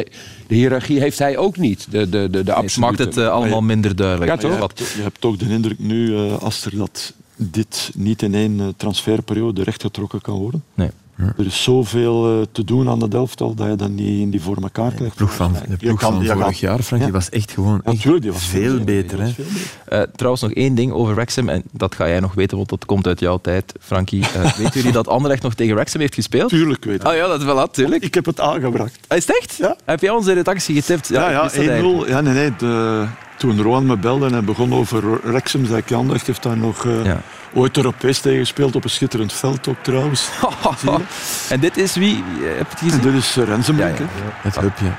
de hiërarchie heeft hij ook niet. De, de, de, de Het maakt het eh, allemaal minder duidelijk. Ja, toch? Je hebt, je hebt toch de indruk nu, eh Aster, dat dit niet in één eh, transferperiode rechtgetrokken kan worden. Nee. Er is zoveel eh, te doen aan dat elftal dat je dat niet in die voor elkaar krijgt. De ploeg van, de ploeg kan- van vorig jaar, Frank, die Ja. was echt gewoon echt Natuurlijk, die was veel beter. Hè? Eh, trouwens, nog één ding over Wrexham. En dat ga jij nog weten, want dat komt uit jouw tijd, Frankie. Eh weten jullie dat Anderlecht nog tegen Wrexham heeft gespeeld? Tuurlijk weet ik. Oh ja, dat is wel dat, tuurlijk. Ik heb het aangebracht. Ah, Is het echt? Ja. Heb jij onze redactie getipt? Ja, ja, eigenlijk. 1-0. Ja, nee, nee. De, toen Roan me belde en hij begon over Wrexham, zei ik, ja, Anderlecht heeft daar nog eh, Ja. Ooit Europees tegen gespeeld op een schitterend veld ook trouwens. en dit is wie? eh, Heb je En gezien? dit is uh, Rensenbrink. Ja, ja. hè. Het hupje.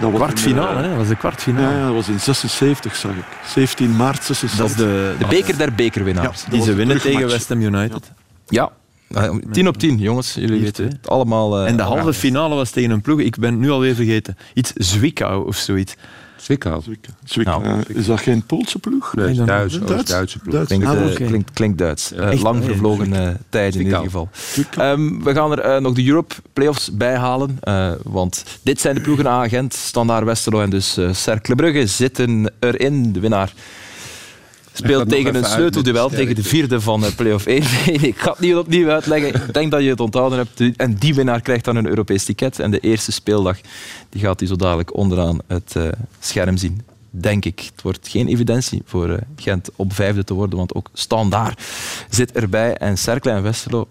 Dat was Kwartfinale, hè? eh, dat was de kwartfinale. Ja, ja, dat was in 76, zag ik. 17 maart 76. Dat is de, De beker der bekerwinnaars. Ja. die ze winnen tegen. West Ham United. Ja. Eh, 10 op 10, jongens. Jullie weten het allemaal. eh, En de halve finale was tegen een ploeg, ik ben het nu alweer vergeten, iets Zwickau of zoiets. Zwickau. Zwickau. Zwickau. Nou, is dat geen Poolse ploeg? Nee, dan- Duits, Duits? Ploeg. Duits. Klinkt, Ah, klinkt, klinkt Duits. Eh, lang vervlogen eh, tijd in ieder geval. Ehm, we gaan er eh, nog de Europe Playoffs bij halen. eh, want dit zijn de ploegen aan agent. Standaard Westerlo en dus eh Cercle Brugge zitten erin. De winnaar speelt tegen een sleutelduel tegen de vierde van eh, Playoff 1. ik ga het niet opnieuw uitleggen. Ik denk dat je het onthouden hebt. En die winnaar krijgt dan een Europees ticket. En de eerste speeldag die gaat hij zo dadelijk onderaan het eh, scherm zien. Denk ik. Het wordt geen evidentie voor eh, Gent om vijfde te worden, want ook Standaard zit erbij. En Cercle en Westerlo,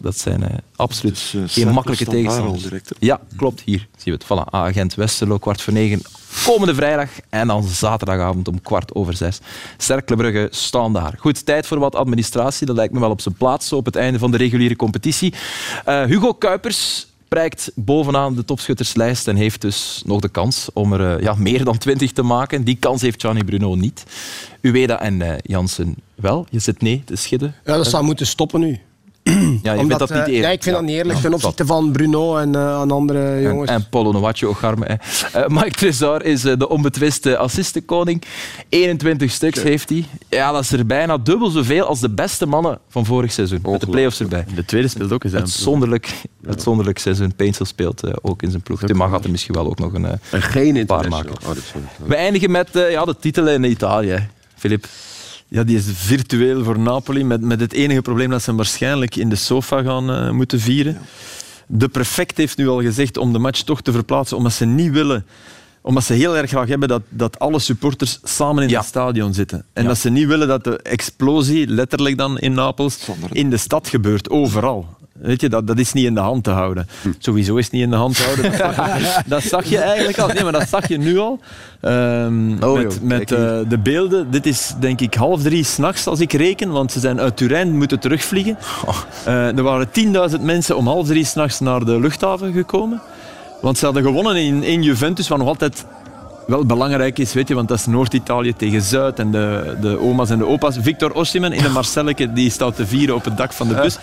dat zijn eh, absoluut eh, geen makkelijke tegenstanders. direct. Ja, klopt. Hier zien we het. Voilà, agent Westerlo, kwart voor negen. Komende vrijdag en dan zaterdagavond om kwart over zes. Cerkelenbrugge staan daar. Goed, tijd voor wat administratie. Dat lijkt me wel op zijn plaats zo op het einde van de reguliere competitie. Eh, Hugo Kuipers prijkt bovenaan de topschutterslijst en heeft dus nog de kans om er ja, meer dan twintig te maken. Die kans heeft Gianni Bruno niet. Uweda en eh, Jansen wel. Je zit nee te schudden. Ja, dat zou moeten stoppen nu. Ja, je vindt Omdat, dat niet eh, eerlijk. ik vind dat niet eerlijk ten opzichte van Bruno en eh, aan andere En, jongens. en Polo Novatje Ocharme. hè. Eh, Mike Trezor is de onbetwiste assistenkoning. 21 stuks heeft hij. Ja, dat is er bijna dubbel zoveel als de beste mannen van vorig seizoen. Met de play-offs erbij. De tweede speelt ook eens. Uitzonderlijk, uitzonderlijk seizoen. Painsel speelt ook in zijn ploeg. Timma gaat er misschien wel ook nog een, En geen paar maken. Oh, We eindigen met ja, de titel in Italië. Filip. Ja, die is virtueel voor Napoli, met, met het enige probleem dat ze hem waarschijnlijk in de sofa gaan eh, moeten vieren. De prefect heeft nu al gezegd om de match toch te verplaatsen, omdat ze niet willen omdat ze heel erg graag hebben dat, dat alle supporters samen in Ja. het stadion zitten. En Ja. dat ze niet willen dat de explosie, letterlijk dan in Napels, in de stad gebeurt, overal. Weet je, dat, dat is niet in de hand te houden. Sowieso is het niet in de hand te houden. Dat zag, je, dat zag je eigenlijk al. Nee, maar dat zag je nu al. Ehm, Oh, met joh, met eh, de beelden. Dit is denk ik half drie s'nachts als ik reken, want ze zijn uit Turijn moeten terugvliegen. Eh, er waren 10.000 mensen om half drie s'nachts naar de luchthaven gekomen. Want ze hadden gewonnen in, in Juventus, wat nog altijd wel belangrijk is, weet je, want dat is Noord-Italië tegen Zuid en de, de oma's en de opa's. Victor Osimhen in de Marcelleke, die staat te vieren op het dak van de bus.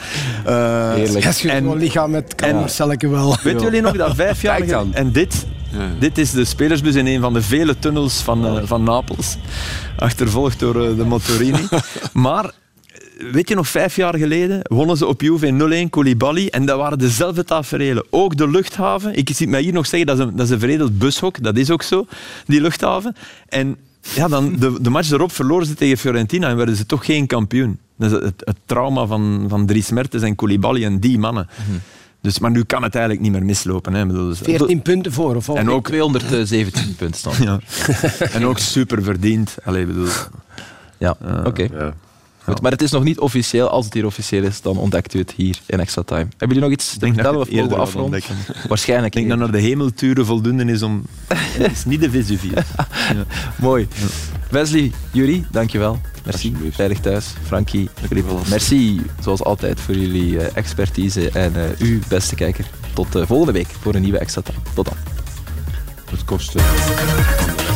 Eh, Heerlijk. Hij schudt en- gewoon lichaam met Marcelleke wel. Weet jullie nog dat vijf jaar geleden- En dit, dit is de spelersbus in een van de vele tunnels van, eh, van Napels. Achtervolgd door eh, de Motorini. maar, weet je nog, vijf jaar geleden wonnen ze op Juve 0-1 Koulibaly. En dat waren dezelfde tafereelen. Ook de luchthaven. Ik zie mij hier nog zeggen, dat is een, dat is een veredeld bushok. Dat is ook zo, die luchthaven. En ja, dan de, de match erop verloren ze tegen Fiorentina en werden ze toch geen kampioen. Dat is het, het trauma van, van Dries Mertens en Koulibaly en die mannen. Dus, maar nu kan het eigenlijk niet meer mislopen. Hè. Ik bedoel, dus- 14 punten voor, of wat? En ook, 217 punten staan. ja. en ook super verdiend. Allee, bedoel, Ja, oké. Goed, maar het is nog niet officieel. Als het hier officieel is, dan ontdekt u het hier in Extra Time. Hebben jullie nog iets te denk vertellen of mogen afronden? Waarschijnlijk. ik denk dat naar de hemelturen voldoende is om... Het is niet de Vesuvius. Mooi. Wesley, Jury, dankjewel. Merci. Veilig thuis. Frankie, Filip, merci zoals altijd voor jullie eh, expertise. En eh, u, beste kijker, tot eh, volgende week voor een nieuwe Extra Time. Tot dan. Het kost... eh,